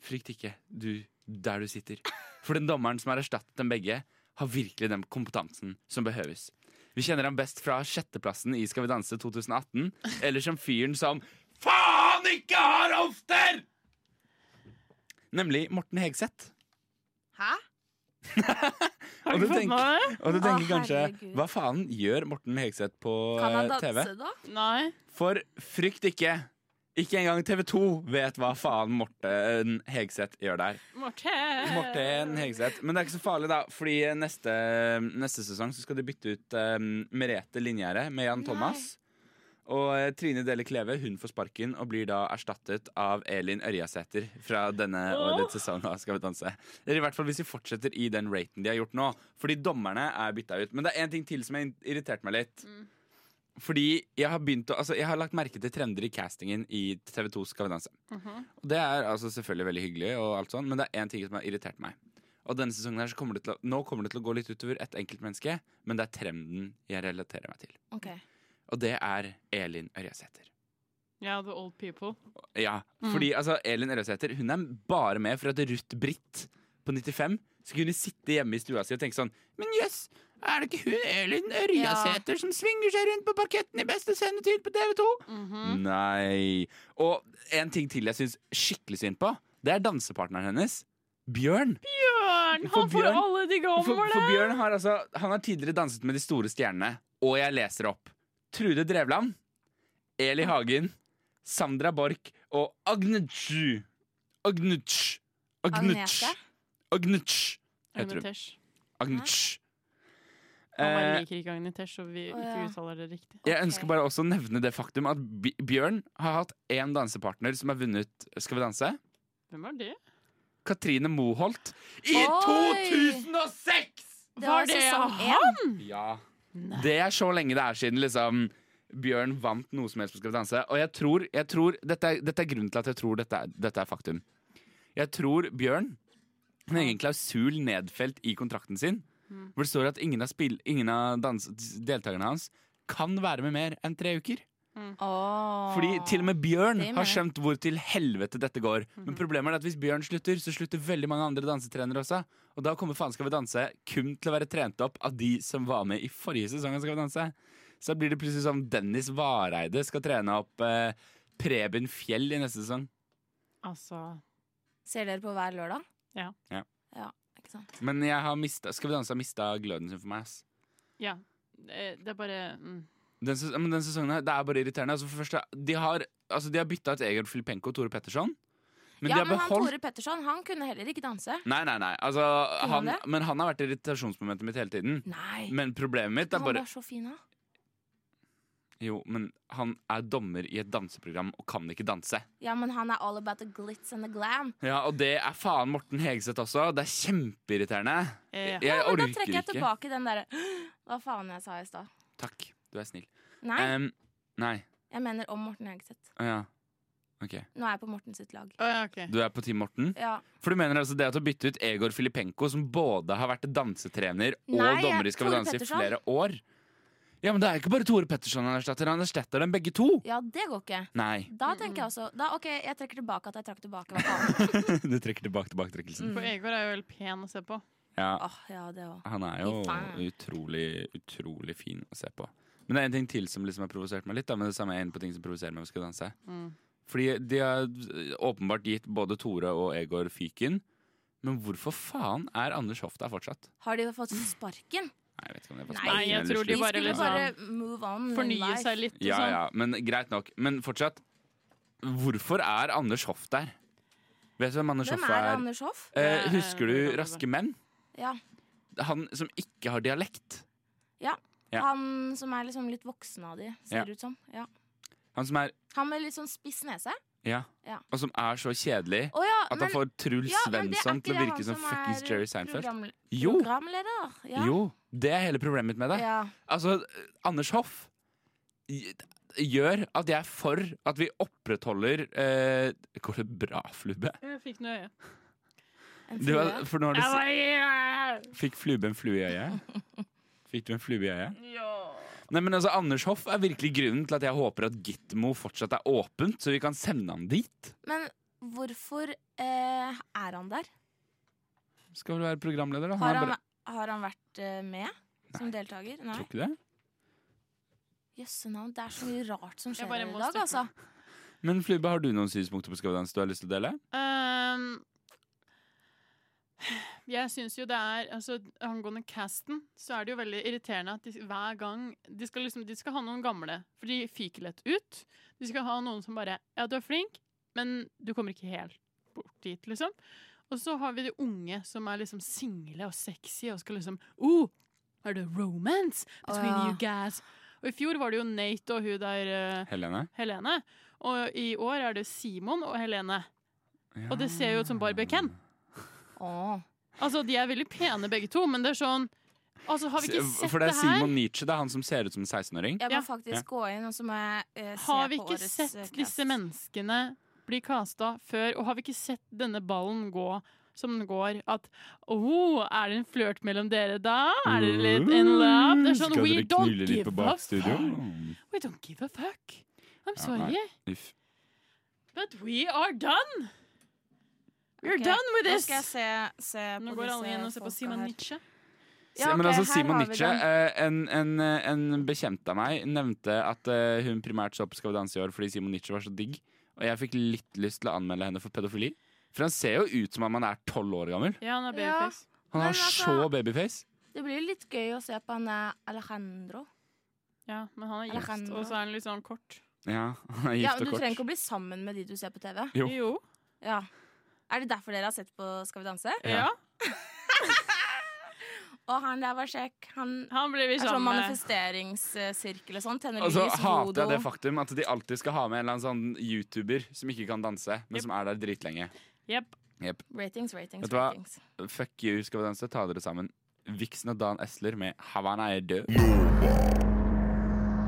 Frykt ikke, du der du sitter. For den dommeren som har erstattet dem begge, har virkelig den kompetansen som behøves. Vi kjenner ham best fra sjetteplassen i Skal vi danse 2018, eller som fyren som faen ikke har hofter! Nemlig Morten Hegseth. Hæ? Og du tenker-? Og du tenker Å, kanskje hva faen gjør Morten Hegseth på Kan han danse, TV? da? Nei. For frykt ikke. Ikke engang TV 2 vet hva faen Morten Hegseth gjør der. Morten. Morten Hegseth. Men det er ikke så farlig, da. Fordi neste, neste sesong så skal de bytte ut um, Merete Linjære med Jan Thomas. Og eh, Trine Dele Kleve hun får sparken og blir da erstattet av Elin Ørjasæter fra denne årets sesong av Skal vi danse. Eller i hvert fall hvis vi fortsetter i den raten de har gjort nå. Fordi dommerne er bytta ut. Men det er én ting til som har irritert meg litt. Fordi jeg har begynt å Altså, jeg har lagt merke til trender i castingen i TV2 Skal vi danse. Mhm. Og det er altså selvfølgelig veldig hyggelig, og alt sånt, men det er én ting som har irritert meg. Og denne sesongen her så kommer å, Nå kommer det til å gå litt utover et enkeltmenneske, men det er trenden jeg relaterer meg til. Ok. Og det er Elin Ørjasæter. Ja, The Old People. Ja, Mm. fordi altså, Elin Ørjasæter Hun er bare med for at Ruth Britt på 95 skulle kunne sitte hjemme i stua si og tenke sånn Men jøss, er det ikke hun Elin Ørjasæter som svinger seg rundt på parketten i beste sendetid på TV 2? Mhm. Nei. Og en ting til jeg syns skikkelig synd på, det er dansepartneren hennes. Bjørn. Bjørn! For Han får Bjørn- alle de gamle! For, for Bjørn har altså Han har tidligere danset med de store stjernene, og jeg leser opp. Trude Drevland, Eli Hagen, Sandra Borch og. Agnetsj. Agnetsj. Agnete? Agnetsj. heter hun. Agnetsj. Han Eh, liker ikke Agnetesh, så vi ikke uttaler det riktig. jeg ønsker bare også å nevne det faktum at Bjørn har hatt én dansepartner som har vunnet Skal vi danse. Hvem var det? Katrine Moholt i Oi! 2006! Det var det han? Ja. Det er så lenge det er siden liksom Bjørn vant noe som helst på Skal vi danse. Og jeg tror, jeg tror dette, er, dette er grunnen til at jeg tror dette er, dette er faktum. Jeg tror Bjørn har en egen klausul nedfelt i kontrakten sin, Mm. hvor det står at ingen av, spill, ingen av dans, deltakerne hans kan være med mer enn tre uker. Åh. Fordi til og med Bjørn har skjønt hvor til helvete dette går. Mhm. Men problemet er at hvis Bjørn slutter, så slutter veldig mange andre dansetrenere også. Og da kommer Faen skal vi danse kun til å være trent opp av de som var med i forrige sesong Skal vi danse. Så blir det plutselig som Dennis Vareide skal trene opp eh, Preben Fjell i neste sesong. Altså Ser dere på hver lørdag? Ja. Ja. Ja, ikke sant. Men jeg har mista, Skal vi danse har mista gløden sin for meg. ass. Ja. Det, det er bare mm. Den, ses- men den sesongen her, det er bare irriterende. Altså for første, de har, altså de har bytta ut Egil Filipenko og Tore Petterson. Men ja, de har men han Tore Petterson han kunne heller ikke danse. Nei, nei, nei. Altså, han men han har vært irritasjonsmomentet mitt hele tiden. Nei. Men problemet mitt er bare han var så fin, da. Jo, men han er dommer i et danseprogram og kan ikke danse. Ja, men han er all about the glitz and the glam. Ja, Og det er faen Morten Hegseth også. Det er kjempeirriterende. Ja. Jeg ja, men da trekker jeg ikke. tilbake den derre Hva faen jeg sa i stad. Takk, du er snill. Nei, Um, nei. jeg mener om Morten Hegseth. Oh, ja. Ok. Nå er jeg på Morten sitt lag. Oh, ja, ok. Du er på Team Morten? Ja. For du mener altså det at å bytte ut Egor Filipenko, som både har vært dansetrener og Nei, dommer i Skal vi danse i flere år? Ja, men det er ikke bare Tore Petterson han erstatter, han erstatter dem begge to! ja, det går ikke. Nei. Da tenker jeg også da, OK, jeg trekker tilbake at jeg trakk tilbake. Du trekker tilbake tilbaketrekkelsen. For Egor er jo veldig pen å se på. Ja, Åh, ja, det også han er jo utrolig, utrolig fin å se på. Men det er en ting til som liksom har provosert meg litt. Da, men det samme er en på ting som provoserer meg. med Skal danse Mm. Fordi de har åpenbart gitt både Tore og Egor fyken. Men hvorfor faen er Anders Hoff der fortsatt? Har de fått sparken? Nei, jeg vet ikke om det Nei, sparken jeg tror de bare de liksom bare move on. Fornye life. seg litt. Ja, sånn. ja, men greit nok. Men fortsatt. Hvorfor er Anders Hoff der? Vet du hvem Anders Hvem Hoff er er? Anders Hoff? Eh, husker du Raske menn? Ja. Han som ikke har dialekt. Ja. Han som er liksom litt voksen av de, ser Ja. ut som. Ja. Han som er Han med litt sånn spiss nese. Ja. Ja. Og som er så kjedelig oh, ja, at men, han får Truls ja, Svensson til å virke som, som fuckings er Jerry Seinfeld. program- Jo. Programleder. Ja. Jo, det er hele problemet mitt med det. Ja. Altså, Anders Hoff gjør at jeg er for at vi opprettholder eh, Går det bra, Flubbe? Jeg fikk noe øye. Du, for nå har du Fikk Flubbe en flue i øyet? Fikk du en flue i øyet? Ja. Nei, men altså, Anders Hoff er virkelig grunnen til at jeg håper at Gitmo fortsatt er åpent, så vi kan sende han dit. Men hvorfor eh, er han der? Skal vel være programleder, da? Har han, bare- har han vært eh, med som deltaker? Nei. Tror ikke det. Jøsse navn. Det er så mye rart som skjer i dag, altså. Men Flubbe, har du noen synspunkter på Skal vi danse du har lyst til å dele? Ehm, jeg syns jo det er altså, Angående casten, så er det jo veldig irriterende at de, hver gang de skal, liksom, de skal ha noen gamle, for de fyker lett ut. De skal ha noen som bare Ja, du er flink, men du kommer ikke helt bort dit, liksom. Og så har vi de unge som er liksom single og sexy og skal liksom Oh, er det romance between oh, ja. you guys? Og i fjor var det jo Nate og hun der eh, Helene? Helene. Og i år er det Simon og Helene. Og det ser jo ut som Barbie Ken. Åh. Altså, De er veldig pene begge to, men det er sånn Altså, har vi ikke sett For det er det her? Simon Nietzsche, det er han som ser ut som en 16-åring. Jeg må Ja. faktisk Ja. gå inn og så må jeg eh, se Har vi på ikke årets, sett eh, cast. disse menneskene bli kasta før? Og har vi ikke sett denne ballen gå som den går? At oh, er det en flørt mellom dere da? Er det litt in love? Det er sånn We don't give a fuck. We don't give a fuck. I'm sorry. Uff. but we are done. We're okay. done with Nå this. skal jeg se, se Nå går alle igjen inn og ser på Simon. Nietzsche. Ja, okay, men altså, Simon har Nietzsche, eh, en, en, eh, en bekjent av meg, nevnte at eh, hun primært så på Skal vi danse i år fordi Simon Nietzsche var så digg. Og jeg fikk litt lyst til å anmelde henne for pedofili. For han ser jo ut som om han er tolv år gammel. Ja, han er Ja. babyface. Han har altså- så babyface. Det blir litt gøy å se på han Alejandro. Ja, men han er gift, og så er han litt sånn kort. Ja, han er gift ja, og Du trenger ikke å bli sammen med de du ser på TV. Jo. Jo. Ja. Er det derfor dere har sett på Skal vi danse? Ja. Og han der var kjekk. Han Han blir vi sammen med. manifesteringssirkel og sånn. Og så hater jeg det faktum at de alltid skal ha med en eller annen sånn YouTuber som ikke kan danse, men Yep. som er der dritlenge. Yep. Yep. Ratings, ratings, Vet du hva? ratings. Fuck you, skal vi danse. Ta dere sammen. Vixen og Dan Esler med 'Havana er død'.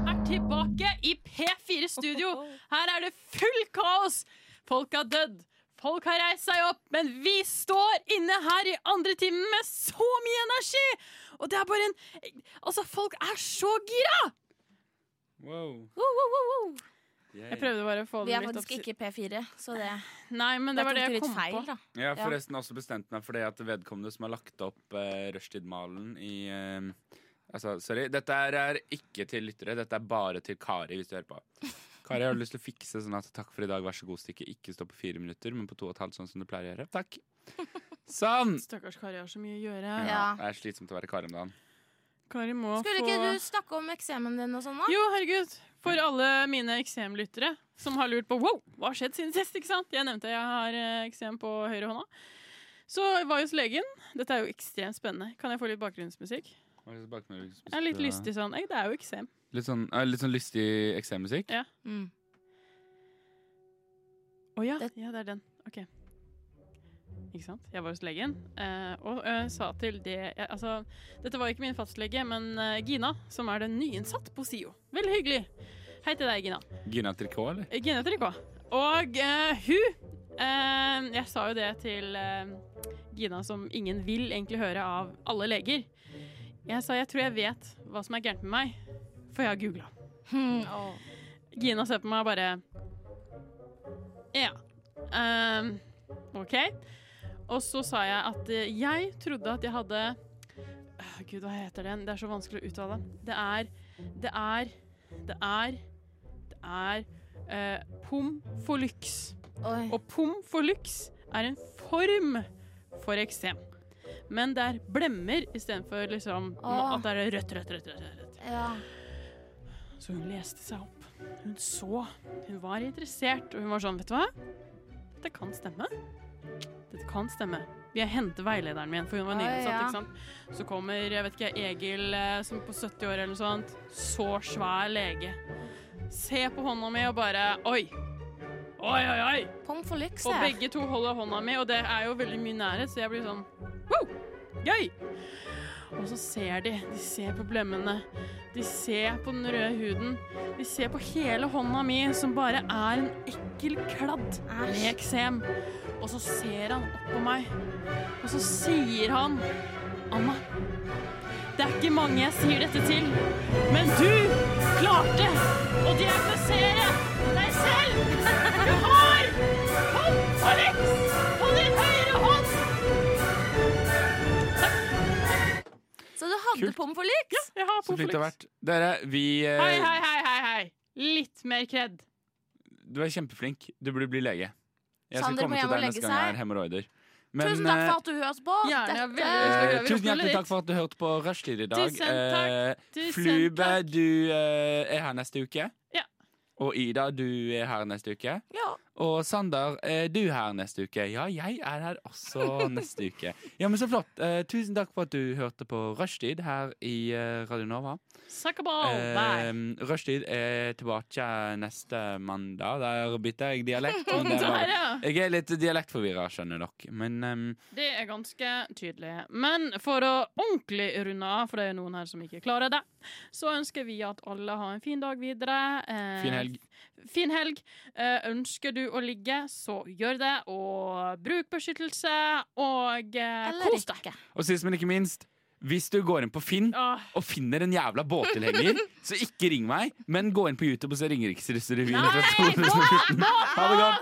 er tilbake i P4 Studio. Her er det full kaos! Folk har dødd. Folk har reist seg opp, men vi står inne her i andre timen med så mye energi! Og det er bare en Altså, folk er så gira! Wow. wow, wow, wow. woo. Jeg prøvde bare å få Vi det er litt opp faktisk ikke P4, så det, Nei, men det var det jeg kom feil, på. da. Jeg har forresten også bestemt meg for det at vedkommende som har lagt opp uh, rushtid-malen i eh, Altså, sorry. Dette er, er ikke til lyttere, dette er bare til Kari, hvis du hører på. Kari, har du lyst til å fikse sånn at takk for i dag, vær så god'-stykket ikke stå på fire minutter, men på to og et halvt, sånn som du pleier å gjøre? Takk. Sånn! Stakkars Kari har så mye å gjøre. Ja, Ja. Det er slitsomt å være Kari om dagen. Kari må Skulle få ikke du snakke om eksemen din og sånn, da? Jo, herregud. For alle mine eksemlyttere som har lurt på wow, hva har skjedd siden sist. ikke sant? Jeg nevnte jeg har eh, eksem på høyre hånda. Så jeg var hos legen. Dette er jo ekstremt spennende. Kan jeg få litt bakgrunnsmusikk? Jeg er litt lystig sånn. jeg, Det er jo eksem. Litt sånn, eh, litt sånn lystig eksemmusikk? Ja. Mm. oh, ja. Det- ja, det er den. OK. Ikke sant? Jeg var hos legen eh, og ø, sa til det jeg, Altså, dette var ikke min fastlege, men eh, Gina, som er den nyinnsatt på SIO. Veldig hyggelig. Hei til deg, Gina. Gina Tricot, eller? Eh, Gina Tricot. Og eh, hun eh, Jeg sa jo det til eh, Gina, som ingen vil egentlig høre av alle leger. Jeg sa jeg tror jeg vet hva som er gærent med meg, for jeg har googla. Hmm, Oh. Gina ser på meg og bare Ja. Um, OK. Og så sa jeg at eh, jeg trodde at jeg hadde Gud, hva heter den? Det er så vanskelig å uttale. Det er Det er Det er Det er uh, for Oi. Og pom for lux er en form for eksem. Men det er blemmer istedenfor liksom Åh. at det er rødt, rødt, rødt. rødt, rødt. Ja. Så hun leste seg opp. Hun så. Hun var interessert, og hun var sånn, vet du hva? Dette kan stemme. Dette kan stemme. Vi har hentet veilederen min, for hun var nyinnsatt. ja. Så kommer jeg vet ikke, Egil, eh, som er på 70 år eller noe sånt. Så svær lege. Se på hånda mi og bare Oi! Oi, oi, oi! Og begge to holder hånda mi, og det er jo veldig mye nærhet, så jeg blir sånn wow! Gøy! Og så ser de. De ser på blemmene. De ser på den røde huden. De ser på hele hånda mi, som bare er en ekkel kladd med eksem. Og så ser han opp på meg, og så sier han Anna, det er ikke mange jeg sier dette til, men du klarte å diagnosere deg selv! Du har hadde Kult. pommes frites! Ja, Jeg har Så har Pompolix. vært. Dere, vi eh, Hei, hei, hei, hei, hei. Litt mer kred. Du er kjempeflink. Du burde bli lege. Jeg skal Sander komme til og deg legge neste gang jeg seg. har hemoroider. Tusen takk for at du hørte på. Gjerne, jeg Dette- veldig Eh, grave i tusen hjertelig takk for at du hørte på Rushtid i dag. Tusen takk. Eh, Tusen Flube, takk. du eh, er her neste uke. Ja. Og Ida, du er her neste uke. Ja. Og Sander, er du her neste uke? Ja, jeg er her også neste uke. Ja, men Så flott. Eh, tusen takk for at du hørte på Rushtid her i eh, Radio Nova. Eh, Rushtid er tilbake neste mandag. Der bytter jeg dialekt. og det var-. Jeg er litt dialektforvirra, skjønner dere. Men um, Det er ganske tydelig. Men for å ordentlig runde av, for det er noen her som ikke klarer det, så ønsker vi at alle har en fin dag videre. Eh, fin helg. Fin helg. Eh, ønsker du å ligge, så gjør det. Og bruk beskyttelse, og eh, kos deg. Og sist, men ikke minst, hvis du går inn på Finn Åh, og finner en jævla båttilhenger, så ikke ring meg, men gå inn på YouTube og så ringer Riksrevyen. fra Nei, 2014. Ha det godt!